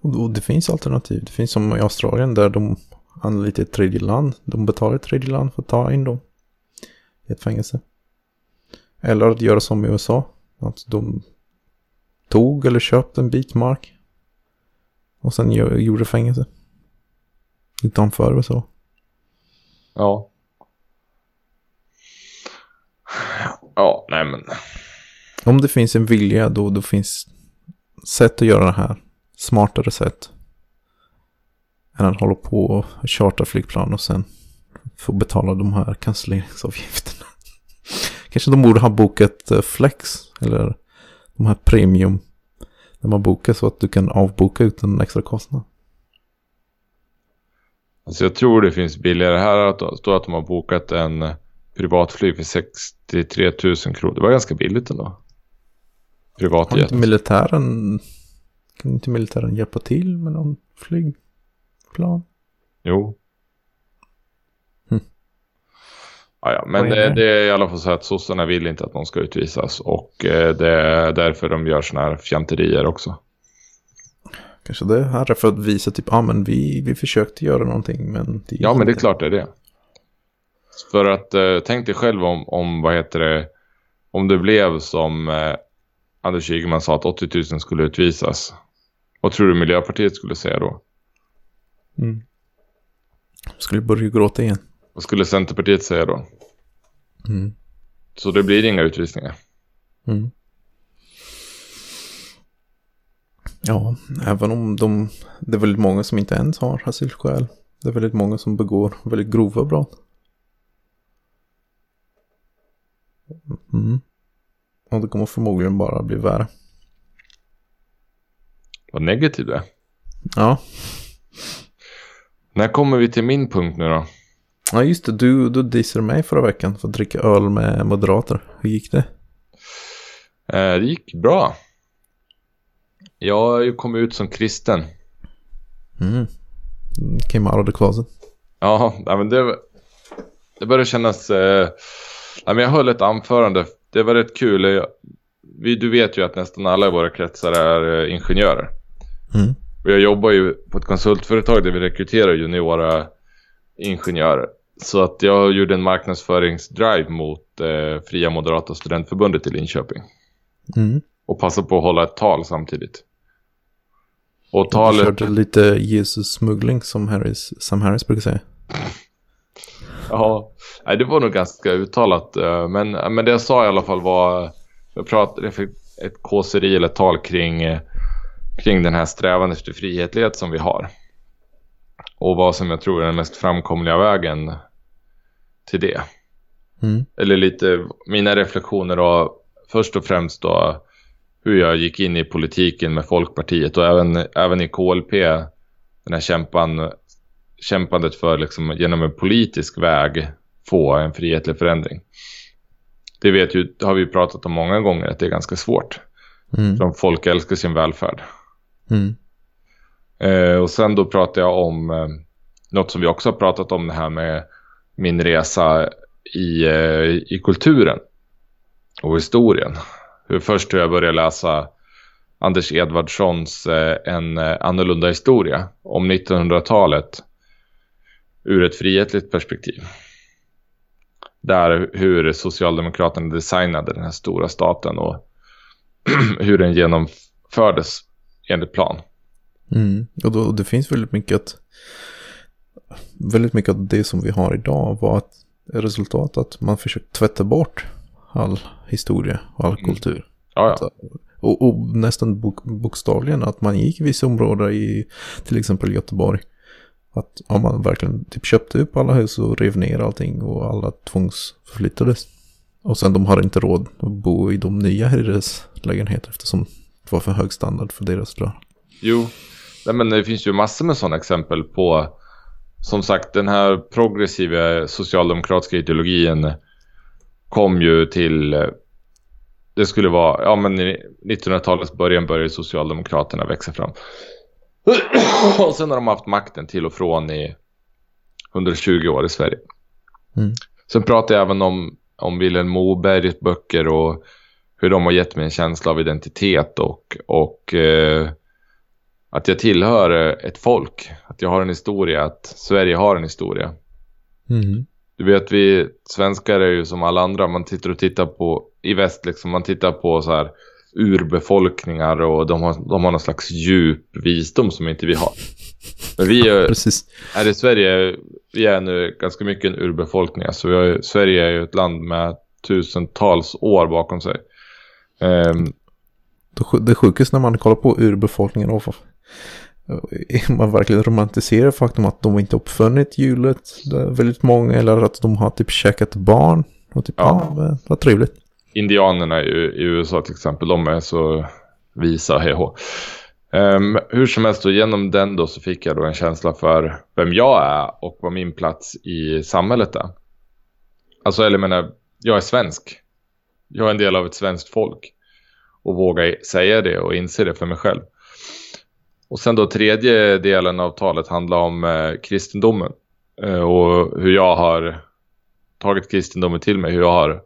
Och, det finns alternativ. Det finns som i Australien där de anlitar ett tredje land. De betalar ett tredje land för att ta in dem i ett fängelse. Eller att göra som i USA. Att de tog eller köpte en bit mark. Och sen gjorde fängelse. Utanför och så. Ja. Ja, nej men. Om det finns en vilja då, då finns sätt att göra det här. Smartare sätt. Än att hålla på och charta flygplan och sen få betala de här cancelleringsavgifterna. Kanske de borde ha bokat eh, flex eller de här premium. När man bokar så att du kan avboka utan extra kostnad. Alltså jag tror det finns billigare här att att de har bokat en privatflyg för 63 000 kronor. Det var ganska billigt ändå. Privatjet. Har inte militären, kan inte militären hjälpa till med någon flygplan? Jo. Hm. Ja, ja, men det, det, är i alla fall så att sossarna vill inte att någon ska utvisas. Och eh, det är därför de gör sådana här fjanterier också. Kanske det här är för att visa typ, ja ah, men vi, vi försökte göra någonting men... Ja men det är klart det är det. För att eh, tänk dig själv om, om, vad heter det, om det blev som eh, Anders Ygeman sa att 80 000 skulle utvisas. Vad tror du Miljöpartiet skulle säga då? Mm. Skulle börja gråta igen. Vad skulle Centerpartiet säga då? Mm. Så det blir inga utvisningar. Mm. Ja, även om de, det är väldigt många som inte ens har asylskäl. Det är väldigt många som begår väldigt grova brott. Mm. Och det kommer förmodligen bara bli värre. Vad negativ du är. Ja. När kommer vi till min punkt nu då? Ja just det, du, du dissade mig förra veckan för att dricka öl med moderater. Hur gick det? Eh, det gick bra. Jag har ju kommit ut som kristen. Mm. Came out of the closet. Ja, men det, det börjar kännas... Eh, men jag höll ett anförande. Det var rätt kul. Vi, du vet ju att nästan alla i våra kretsar är eh, ingenjörer. Mm. Och jag jobbar ju på ett konsultföretag där vi rekryterar juniora ingenjörer. Så att jag gjorde en marknadsföringsdrive mot eh, Fria Moderata Studentförbundet i Linköping. Mm. Och passade på att hålla ett tal samtidigt. Och talet... Du körde lite Jesus-smuggling som Harris, Sam Harris brukar säga. Ja, det var nog ganska uttalat. Eh, men, men det jag sa i alla fall var... Jag pratade ett kåseri eller ett tal kring, eh, kring den här strävan efter frihetlighet som vi har. Och vad som jag tror är den mest framkomliga vägen till det. Mm. Eller lite mina reflektioner då. Först och främst då hur jag gick in i politiken med Folkpartiet och även, även i KLP. Den här kämpan, kämpandet för liksom genom en politisk väg få en frihetlig förändring. Det vet ju, har vi pratat om många gånger att det är ganska svårt. Mm. För folk älskar sin välfärd. Mm. Eh, och sen då pratar jag om eh, något som vi också har pratat om det här med min resa i, eh, i kulturen och historien hur först hur jag började läsa Anders Edvardssons eh, En eh, annorlunda historia om 1900-talet ur ett frihetligt perspektiv. Där hur Socialdemokraterna designade den här stora staten och hur den genomfördes enligt plan. Mm. Och då, det finns väldigt mycket att väldigt mycket av det som vi har idag var ett resultat att man försökte tvätta bort all historia och all mm. kultur. Ja, ja. Och, och, nästan bok, bokstavligen att man gick i vissa områden i till exempel Göteborg. Att om man verkligen typ köpte upp alla hus och rev ner allting och alla tvångsförflyttades. Och sen de har inte råd att bo i de nya hyreslägenheter eftersom det var för hög standard för deras dörr. Jo, Nej, men det finns ju massor med sådana exempel på som sagt den här progressiva socialdemokratiska ideologin kom ju till det skulle vara, ja men i 1900-talets början började Socialdemokraterna växa fram. och sen har de haft makten till och från i 120 år i Sverige. Mm. Sen pratar jag även om, om Vilhelm Mobergs böcker och hur de har gett mig en känsla av identitet och, och eh, att jag tillhör ett folk. Att jag har en historia, att Sverige har en historia. Mm. Du vet, vi svenskar är ju som alla andra. Man tittar och tittar på i väst liksom. Man tittar på så här urbefolkningar och de har, de har någon slags djup visdom som inte vi har. Men vi är, här i Sverige, vi är nu ganska mycket en urbefolkning. Alltså vi har, Sverige är ju ett land med tusentals år bakom sig. Um, det sjukaste när man kollar på urbefolkningen och man verkligen romantiserar faktum att de inte uppfunnit hjulet. Väldigt många eller att de har typ käkat barn. Och typ, ja, ja vad trevligt. Indianerna i, i, USA till exempel, de är så visa hej um, Hur som helst, då, genom den då så fick jag då en känsla för vem jag är och vad min plats i samhället är. Alltså, eller menar, jag är svensk. Jag är en del av ett svenskt folk. Och våga säga det och inse det för mig själv. Och sen då tredje delen av talet handlar om eh, kristendomen. Eh, och hur jag har tagit kristendomen till mig. Hur jag har,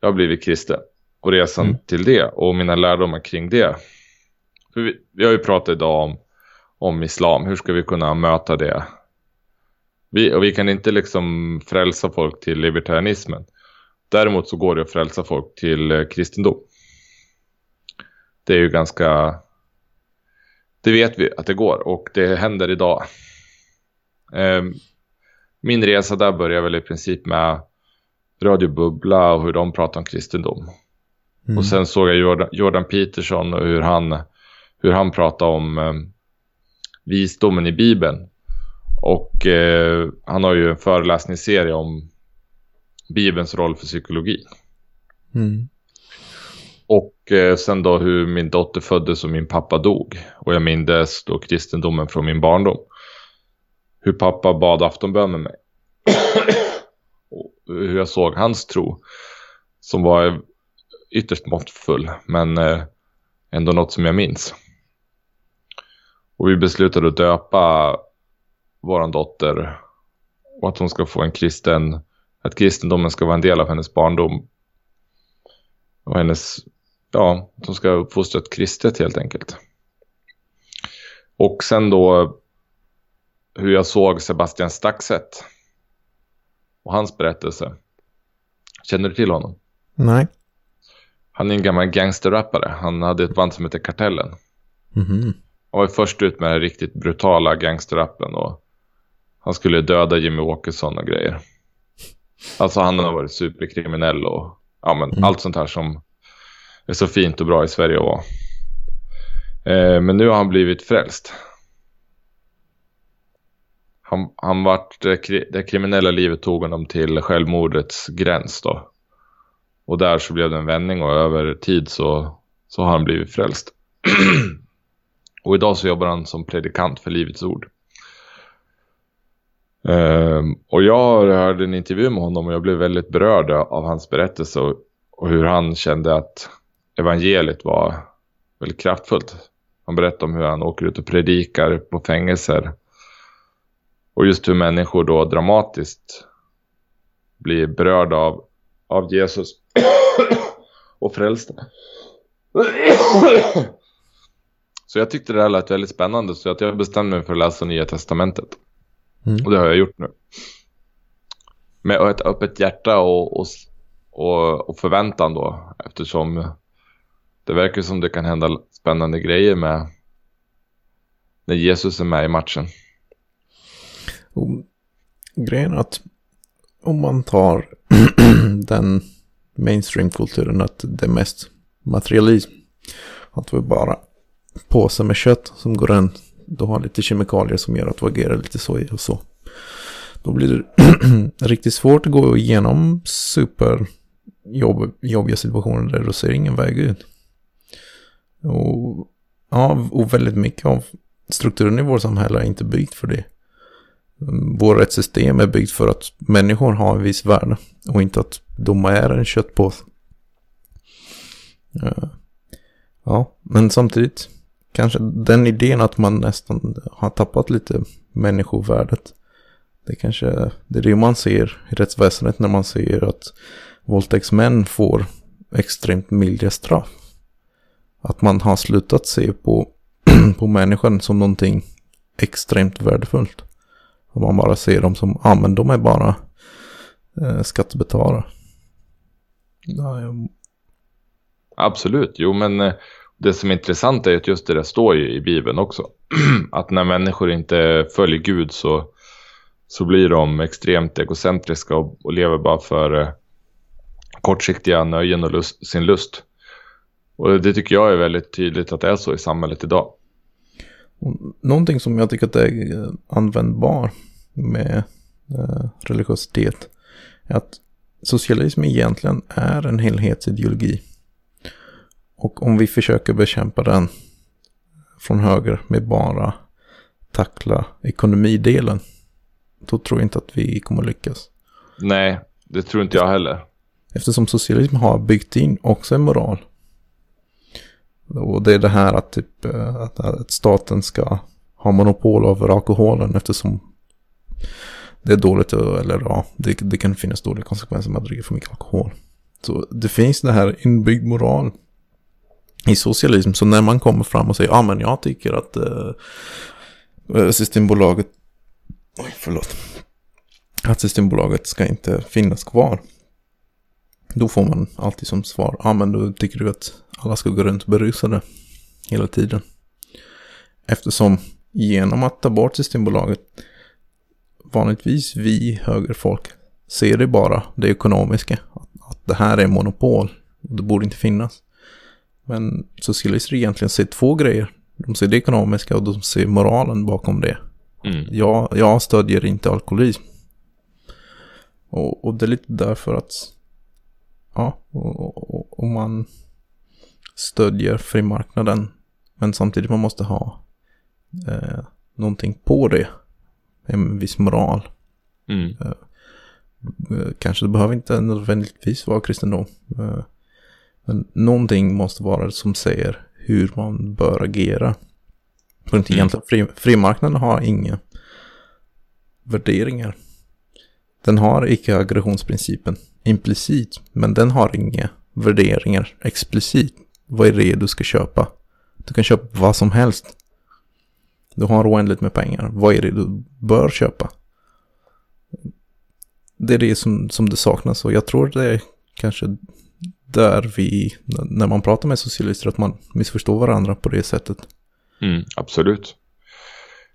jag har blivit kristen. Och resan mm. till det. Och mina lärdomar kring det. För vi, vi har ju pratat idag om, om islam. Hur ska vi kunna möta det? Vi, och vi kan inte liksom frälsa folk till libertarianismen. Däremot så går det att frälsa folk till eh, kristendom. Det är ju ganska det vet vi att det går och det händer idag. Ehm, min resa där börjar väl i princip med Radio Bubbla och hur de pratar om kristendom. Mm. Och sen såg jag Jordan, Jordan, Peterson och hur han, hur han pratar om eh, visdomen i Bibeln. Och eh, han har ju en föreläsningsserie om Bibelns roll för psykologi. Mm. Och eh, sen då hur min dotter föddes och min pappa dog. Och jag mindes då kristendomen från min barndom. Hur pappa bad aftonbön med mig hur jag såg hans tro. Som var ytterst måttfull. Men eh, ändå något som jag minns. Och vi beslutade att döpa vår dotter. Och att hon ska få en kristen. Att kristendomen ska vara en del av hennes barndom. Och hennes ja, att hon ska uppfostra ett kristet helt enkelt. Och sen då hur jag såg Sebastian Staxet och hans berättelse. Känner du till honom? Nej. Han är en gammal gangsterrappare. Han hade ett band som heter Kartellen. Mm -hmm. Han var först ut med den riktigt brutala gangsterrappen och han skulle döda Jimmy Åkesson och grejer. Alltså han har varit superkriminell och ja, men mm. allt sånt här som är så fint och bra i Sverige att vara. Eh, men nu har han blivit frälst. Han, han vart, eh, det kriminella livet tog honom till självmordets gräns då. Och där så blev det en vändning och över tid så, så har han blivit frälst. och idag så jobbar han som predikant för Livets Ord. Um, och jag hörde en intervju med honom och jag blev väldigt berörd av hans berättelse och, och hur han kände att evangeliet var väldigt kraftfullt. Han berättade om hur han åker ut och predikar på fängelser. Och just hur människor då dramatiskt blir berörda av, av Jesus och frälsta. Så jag tyckte det här lät väldigt spännande så att jag bestämde mig för att läsa Nya Testamentet. Mm. Och det har jag gjort nu. Med ett öppet hjärta och, och, och, och förväntan då. Eftersom det verkar som det kan hända spännande grejer med när Jesus är med i matchen. Och grejen är att om man tar den mainstreamkulturen att det är mest materialism. Att vi bara påsar med kött som går runt. Då har lite kemikalier som gör att vi agerar lite så och så. Då blir det riktigt svårt att gå igenom super jobbiga situationer där du ser ingen väg ut. Och, ja, och väldigt mycket av strukturen i vårt samhälle är inte byggt för det. Vårt rättssystem är byggt för att människor har en viss värde och inte att de är en köttpåse. Eh, ja, men samtidigt kanske den idén att man nästan har tappat lite människovärdet. Det kanske det är det man ser i rättsväsendet när man ser att våldtäktsmän får extremt milda straff. Att man har slutat se på, på människan som någonting extremt värdefullt. Och man bara ser dem som, ja ah, men de är bara eh, skattebetalare. Ja, jag... absolut. Jo, men eh, det som är intressant är att just det där står ju i Bibeln också. att när människor inte följer Gud så, så blir de extremt egocentriska och, och lever bara för eh, kortsiktiga nöjen och lust, sin lust. Och det tycker jag är väldigt tydligt att det är så i samhället idag. Någonting som jag tycker att det är eh, användbar med eh, religiositet är att socialism egentligen är en helhetsideologi. Och om vi försöker bekämpa den från höger med bara tackla ekonomidelen, då tror jag inte att vi kommer lyckas. Nej, det tror inte jag heller. Eftersom socialism har byggt in också en moral. Och det är det här att, typ, eh, att staten ska ha monopol över alkoholen eftersom det är dåligt, eller ja, det, det kan finnas dåliga konsekvenser med att dricka för mycket alkohol. Så det finns det här inbyggd moral i socialism. Så när man kommer fram och säger, ja ah, men jag tycker att uh, Systembolaget, oj förlåt, att Systembolaget ska inte finnas kvar. Då får man alltid som svar, ja ah, men då tycker du att alla ska gå runt berusade hela tiden. Eftersom genom att ta bort Systembolaget vanligtvis vi högerfolk ser det bara det ekonomiska. Att, det här är monopol och det borde inte finnas. Men socialister egentligen ser två grejer. De ser det ekonomiska och de ser moralen bakom det. Mm. Jag, jag stödjer inte alkoholism. Och, och det är lite därför att ja, om man stödjer frimarknaden men samtidigt man måste ha eh, någonting på det en viss moral. Mm. Eh, eh, kanske det behöver inte nödvändigtvis vara kristendom. Eh, men någonting måste vara som säger hur man bör agera. För inte mm. egentligen fri, frimarknaden har inga värderingar. Den har icke-aggressionsprincipen implicit, men den har inga värderingar explicit. Vad är det du ska köpa? Du kan köpa vad som helst. Du har oändligt med pengar. Vad är det du bör köpa? Det är det som, som det saknas och jag tror det är kanske där vi, när man pratar med socialister, att man missförstår varandra på det sättet. Mm, absolut.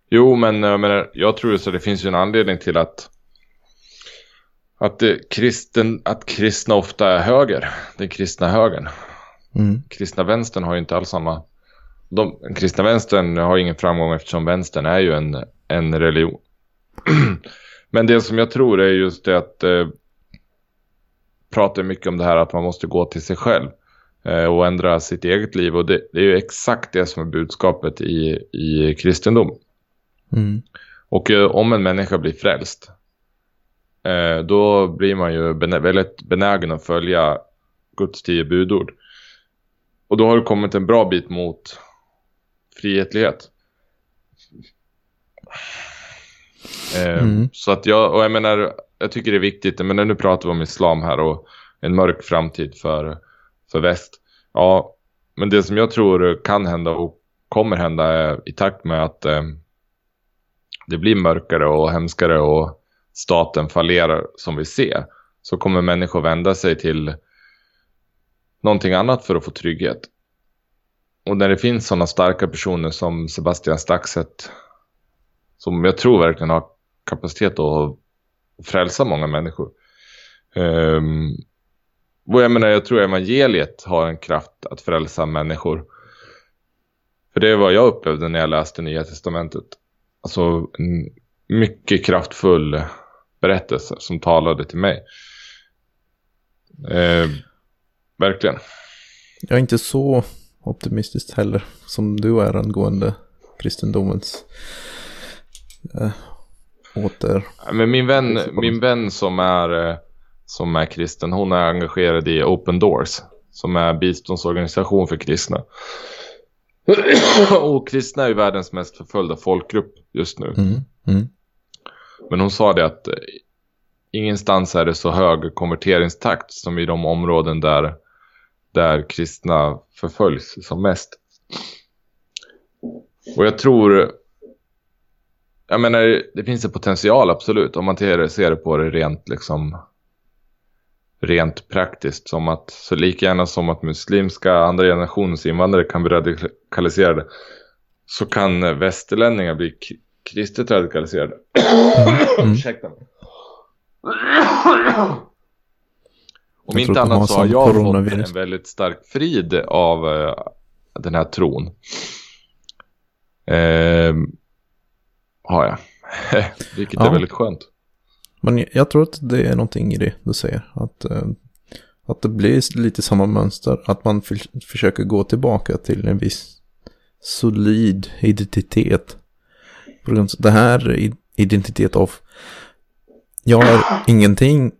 Jo, men jag, menar, jag tror så det finns ju en anledning till att att, kristen, att kristna ofta är höger. Den kristna högern. Mm. Kristna vänstern har ju inte alls samma de, kristna vänstern har ingen framgång eftersom vänstern är ju en, en religion. Men det som jag tror är just det att eh, prata mycket om det här att man måste gå till sig själv eh, och ändra sitt eget liv. Och det, det, är ju exakt det som är budskapet i, i kristendom. Mm. Och eh, om en människa blir frälst då blir man ju benä väldigt benägen att följa Guds tio budord. Och då har det kommit en bra bit mot frihetlighet. Eh, mm. Så att jag, och jag menar, jag tycker det är viktigt, men nu pratar vi om islam här och en mörk framtid för, för väst. Ja, men det som jag tror kan hända och kommer hända är i takt med att eh, det blir mörkare och hemskare och staten fallerar som vi ser så kommer människor vända sig till någonting annat för att få trygghet. Och när det finns sådana starka personer som Sebastian Staxet som jag tror verkligen har kapacitet att frälsa många människor. Um, och jag menar, jag tror evangeliet har en kraft att frälsa människor. För det är vad jag upplevde när jag läste Nya Testamentet. Alltså en mycket kraftfull berättelse som talade till mig. Eh, verkligen. Jag är inte så optimistiskt heller som du är angående kristendomens äh, åter. Men min vän, min vän som är, eh, som är kristen, hon är engagerad i Open Doors som är biståndsorganisation för kristna. och kristna är ju världens mest förföljda folkgrupp just nu. Mm, mm. Men hon sa det att eh, ingenstans är det så hög konverteringstakt som i de områden där där kristna förföljs som mest. Och jag tror, jag menar, det finns en potential absolut om man ser det på det rent liksom rent praktiskt. Som att, så lika gärna som att muslimska andra generationens invandrare kan bli radikaliserade så kan västerlänningar bli kristet radikaliserade. Mm. Ursäkta mig. Om inte annat så har jag fått en väldigt stark frid av uh, den här tron. Uh, har jag. Vilket ja. är väldigt skönt. Men jag tror att det är någonting i det du säger. Att, uh, att det blir lite samma mönster. Att man försöker gå tillbaka till en viss solid identitet. Det här identitet av jag är ingenting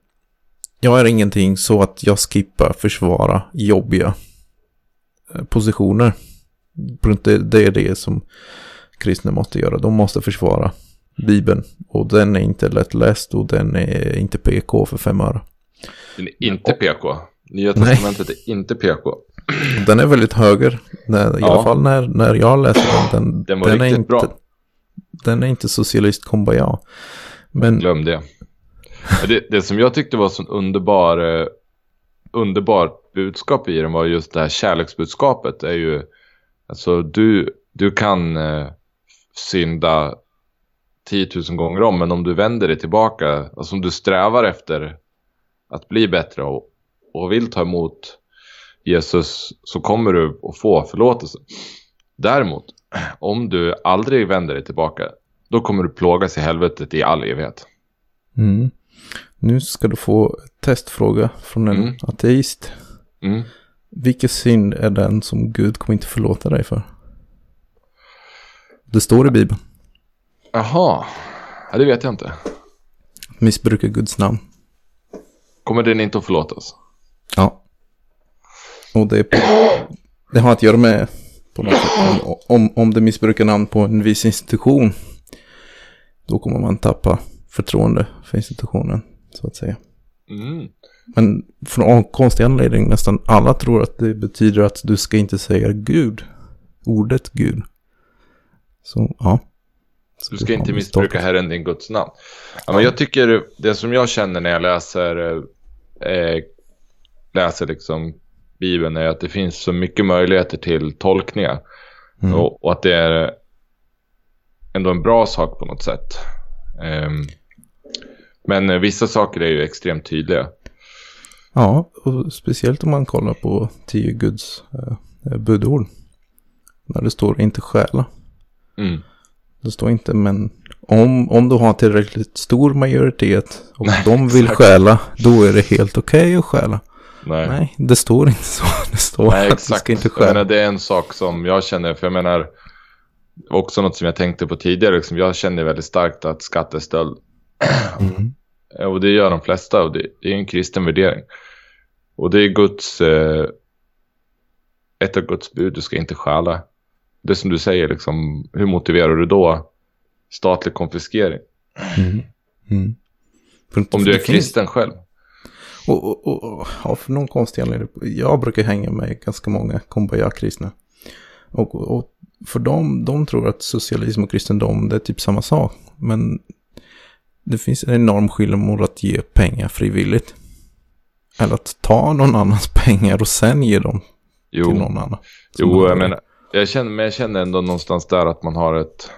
jag är ingenting så att jag skippar försvara jobbiga eh, positioner. Det är det som kristna måste göra. De måste försvara Bibeln. Och den är inte lättläst och den är inte PK för fem öre. Den är inte PK. Nya testamentet är inte PK. Den är väldigt höger. I ja. alla fall när, när jag läser den. Den, den var den riktigt är inte, bra. Den är inte socialist kombaja. Men... Glöm det. det. Det som jag tyckte var så underbar, eh, underbart budskap i den var just det här kärleksbudskapet. är ju, alltså du, du kan eh, synda 10 000 gånger om, men om du vänder dig tillbaka, alltså om du strävar efter att bli bättre och, och vill ta emot Jesus så kommer du att få förlåtelse. Däremot, om du aldrig vänder dig tillbaka, då kommer du plågas i helvetet i all evighet. Mm. Nu ska du få testfråga från en mm. ateist. Mm. Vilken synd är den som Gud kommer inte förlåta dig för? Det står i Bibeln. Jaha, ja, det vet jag inte. Missbruka Guds namn. Kommer den inte att förlåtas? Ja. Och det, på, det har att göra med på något sätt, om, om det missbrukar namn på en viss institution. Då kommer man tappa förtroende för institutionen, så att säga. Mm. Men från konstig anledning, nästan alla tror att det betyder att du ska inte säga Gud. Ordet Gud. Så, ja. du ska inte missbruka Herren din Guds namn. Ja, men jag tycker det som jag känner när jag läser, eh, läser liksom Bibeln är att det finns så mycket möjligheter till tolkningar. Mm. Och, och, att det är ändå en bra sak på något sätt. Um, men vissa saker är ju extremt tydliga. Ja, och speciellt om man kollar på tio Guds eh, budord. När det står inte stjäla. Mm. Det står inte men om, om du har tillräckligt stor majoritet och Nej, de vill exakt. stjäla, då är det helt okej okay att stjäla. Nej. Nej, det står inte så. Det står Nej, att du ska inte. Jag menar, det är en sak som jag känner, för jag menar, också något som jag tänkte på tidigare, liksom, jag känner väldigt starkt att skattestöld, mm. och det gör de flesta, och det, det, är en kristen värdering. Och det är Guds, eh, ett av Guds bud, du ska inte stjäla. Det som du säger, liksom, hur motiverar du då statlig konfiskering? Mm. Mm. Om du är kristen själv. Och, och, och, och för någon konstig anledning, jag brukar hänga med ganska många kumbaya-kristna. Och, och för dem, de tror att socialism och kristendom det är typ samma sak. Men det finns en enorm skillnad mot att ge pengar frivilligt. Eller att ta någon annans pengar och sen ge dem jo. till någon annan. Jo, jag menar, jag känner, men jag känner ändå någonstans där att man har ett,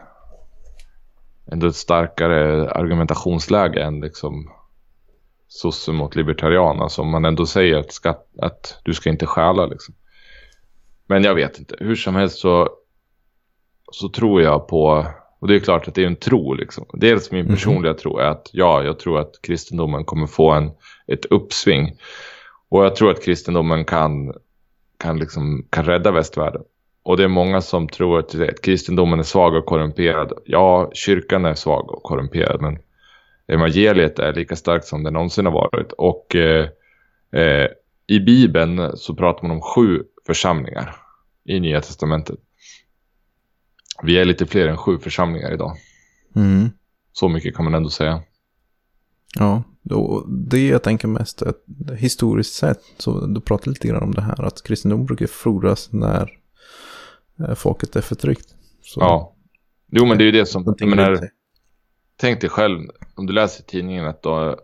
ändå ett starkare argumentationsläge än liksom sosse mot libertarian. Alltså om man ändå säger att, skatt, att du ska inte stjäla liksom. Men jag vet inte. Hur som helst så, så tror jag på, och det är klart att det är en tro liksom. Dels min mhm. personliga mm. tro är att ja, jag tror att kristendomen kommer få en, ett uppsving. Och jag tror att kristendomen kan, kan, liksom, kan rädda västvärlden. Och det är många som tror att, att kristendomen är svag och korrumperad. Ja, kyrkan är svag och korrumperad, men evangeliet är lika starkt som det någonsin har varit. Och eh, eh, i Bibeln så pratar man om sju församlingar i Nya Testamentet. Vi är lite fler än sju församlingar idag. Mm. Så mycket kan man ändå säga. Ja, då, det jag tänker mest är att historiskt sett, så du pratar lite grann om det här, att kristendom brukar frodas när eh, folket är förtryckt. Så, ja, jo men det är ju det som, menar, tänk dig själv, om du läser tidningen att då,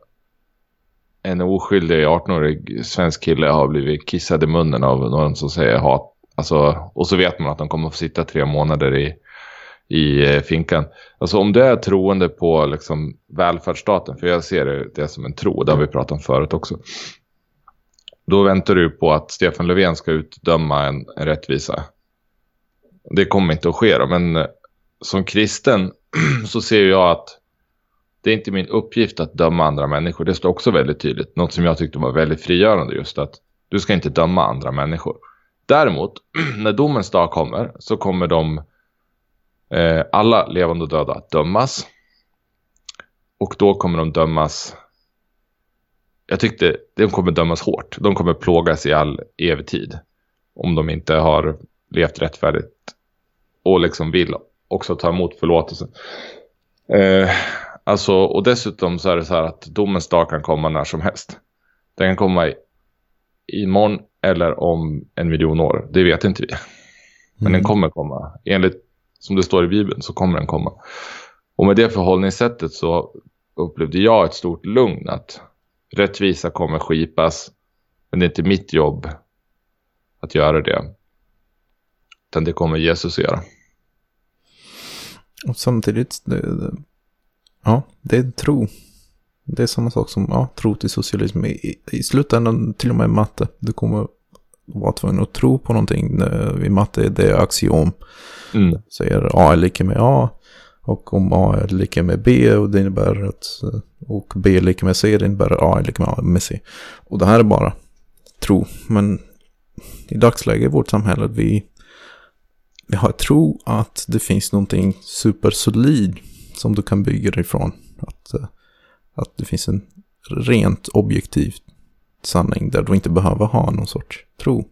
en oskyldig 18-årig svensk kille har blivit kissad i munnen av någon som säger hat. Alltså, och så vet man att de kommer att få sitta tre månader i, i eh, finkan. Alltså om du är troende på liksom, välfärdsstaten, för jag ser det, det som en tro, det har vi pratat om förut också. Då väntar du på att Stefan Löfven ska utdöma en, en rättvisa. Det kommer inte att ske då, men eh, som kristen så ser jag att det är inte min uppgift att döma andra människor. Det står också väldigt tydligt. Något som jag tyckte var väldigt frigörande just att du ska inte döma andra människor. Däremot, när domens dag kommer så kommer de eh, alla levande och döda att dömas. Och då kommer de dömas jag tyckte de kommer dömas hårt. De kommer plågas i all evig tid. Om de inte har levt rättfärdigt och liksom vill också ta emot förlåtelsen. Eh, alltså, och dessutom så är det så här att domens dag kan komma när som helst. Den kan komma i, imorgon eller om en miljon år. Det vet inte vi. Men mm. den kommer komma. Enligt som det står i Bibeln så kommer den komma. Och med det förhållningssättet så upplevde jag ett stort lugn att rättvisa kommer skipas. Men det är inte mitt jobb att göra det. Utan det kommer Jesus göra. Och samtidigt, det, ja, det är tro. Det är samma sak som ja, tro till socialism. I, I slutändan, till och med matte, du kommer vara tvungen att tro på någonting. I matte det är axiom. Mm. Säger A är lika med A. Och om A är lika med B och det innebär att och B är lika med C, det innebär A är lika med, med C. Och det här är bara tro. Men i dagsläget i vårt samhälle, vi, vi har tro att det finns någonting supersolid som du kan bygga dig ifrån. Att, eh, att det finns en rent objektiv sanning där du inte behöver ha någon sorts tro.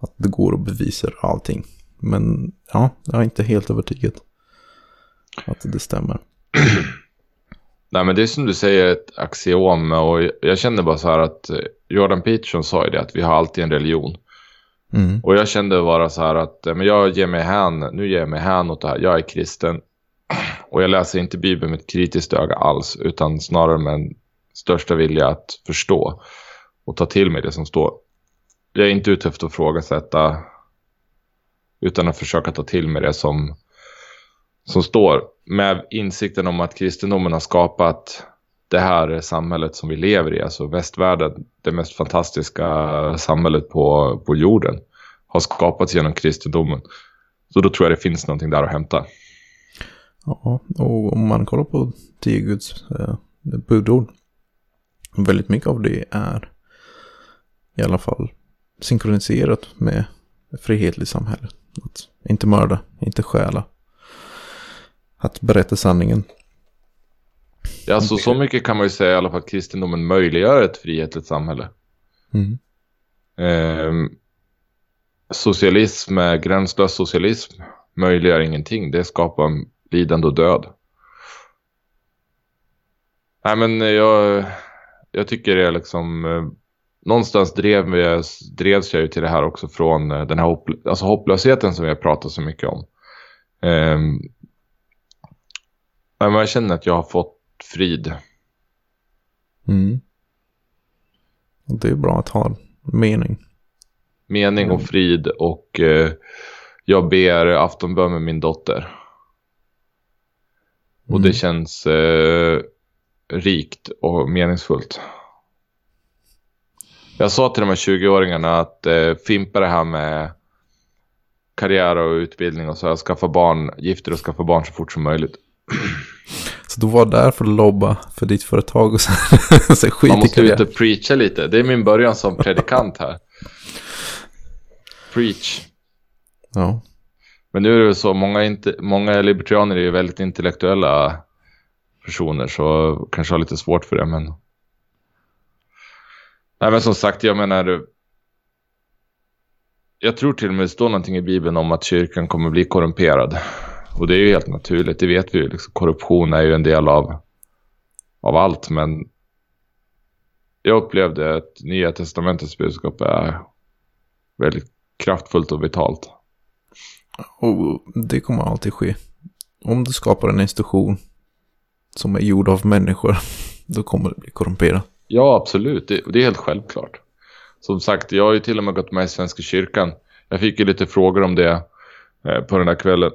Att det går att bevisa allting. Men ja, jag är inte helt övertygad att det stämmer. Nej men det är som du säger ett axiom och jag kände bara så här att Jordan Peterson sa ju det att vi har alltid en religion. Mm. Och jag kände bara så här att men jag ger mig hän, nu ger jag mig hän åt det här. Jag är kristen och jag läser inte Bibeln med ett kritiskt öga alls utan snarare med en största vilja att förstå och ta till mig det som står. Jag är inte ute efter att frågasätta utan att försöka ta till mig det som, som står. Med insikten om att kristendomen har skapat det här samhället som vi lever i, alltså västvärlden, det mest fantastiska samhället på, på jorden, har skapats genom kristendomen. Så då tror jag det finns någonting där att hämta. Ja, och om man kollar på tio Guds eh, budord, väldigt mycket av det är i alla fall synkroniserat med frihetligt samhälle. Att inte mörda, inte stjäla. Att berätta sanningen. Ja, så, så mycket kan man ju säga i alla fall att kristendomen möjliggör ett frihetligt samhälle. Mm. Eh, socialism, gränslös socialism möjliggör ingenting. Det skapar lidande och död. Nej, men jag, jag tycker det är liksom eh, någonstans drev vi, drevs jag ju till det här också från eh, den här hopp, alltså hopplösheten som vi har pratat så mycket om. Um, men jag känner att jag har fått frid. Mm. Det är bra att ha mening. Mening och frid och uh, jag ber aftonbön med min dotter. Mm. Och det mm. känns uh, rikt och meningsfullt. Jag sa till de här 20-åringarna att eh, fimpa det här med karriär och utbildning och så här, skaffa barn, gifter och skaffa barn så fort som möjligt. Så du var där för att lobba för ditt företag och så, så skit Man måste ut och preacha lite. Det är min början som predikant här. Preach. Ja. Men nu är det så, många, inte, många libertarianer är ju väldigt intellektuella personer så kanske har lite svårt för det men Nej men som sagt, jag menar... Jag tror till och med det står någonting i Bibeln om att kyrkan kommer bli korrumperad. Och det är ju helt naturligt, det vet vi ju. Liksom, korruption är ju en del av, av allt, men jag upplevde att Nya Testamentets budskap är väldigt kraftfullt och vitalt. Och det kommer alltid ske. Om du skapar en institution som är gjord av människor, då kommer det bli korrumperat. Ja, absolut. Det, det är helt självklart. Som sagt, jag har ju till och med gått med i Svenska kyrkan. Jag fick ju lite frågor om det eh, på den där kvällen.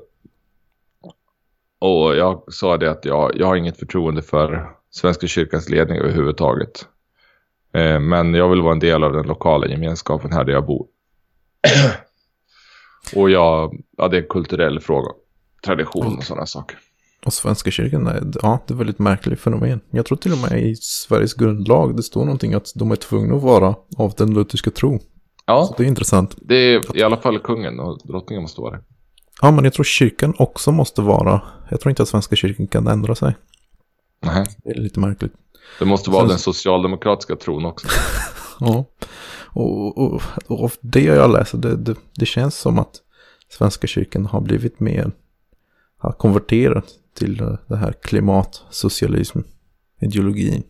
Och jag sa det att jag, jag har inget förtroende för Svenska kyrkans ledning överhuvudtaget. Eh, men jag vill vara en del av den lokala gemenskapen här där jag bor. och jag, ja, det är en kulturell fråga. Tradition och sådana saker. Och Svenska kyrkan, är, ja, det är väldigt märkligt fenomen. Jag tror till och med i Sveriges grundlag det står någonting att de är tvungna att vara av den lutherska tro. Ja. Så det är intressant. Det är i alla fall kungen och drottningen måste vara det. Ja, men jag tror kyrkan också måste vara. Jag tror inte att Svenska kyrkan kan ändra sig. Nej. Det är lite märkligt. Det måste vara Sen... den socialdemokratiska tron också. ja, och, och, och, det jag läser, det, det, det känns som att Svenska kyrkan har blivit mer, har konverterat till det här klimatsocialism-ideologin.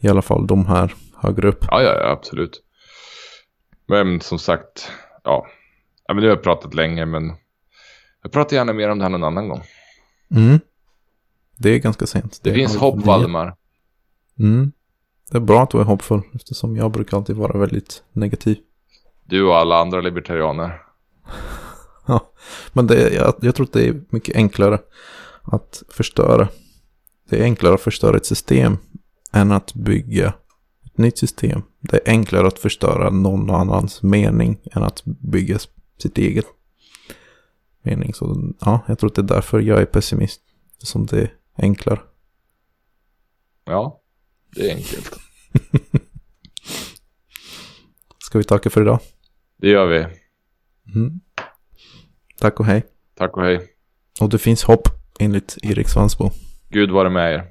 I alla fall de här högre upp. Ja, ja, ja, absolut. Men som sagt, ja. ja men nu har jag pratat länge, men jag pratar gärna mer om det här någon annan gång. Mm. Det är ganska sent. Det, det finns hopp, Valdemar. Mm. Det är bra att du är hoppfull, eftersom jag brukar alltid vara väldigt negativ. Du och alla andra libertarianer. ja, men det, jag, jag tror att det är mycket enklare att förstöra. Det är enklare att förstöra ett system än att bygga ett nytt system. Det är enklare att förstöra någon annans mening än att bygga sitt eget mening. Så ja, jag tror att det är därför jag är pessimist. Som det är enklare. Ja, det är enkelt. Ska vi tacka för idag? Det gör vi. Mm. Tack och hej. Tack och hej. Och det finns hopp enligt Erik Svansbo. Gud vare med er.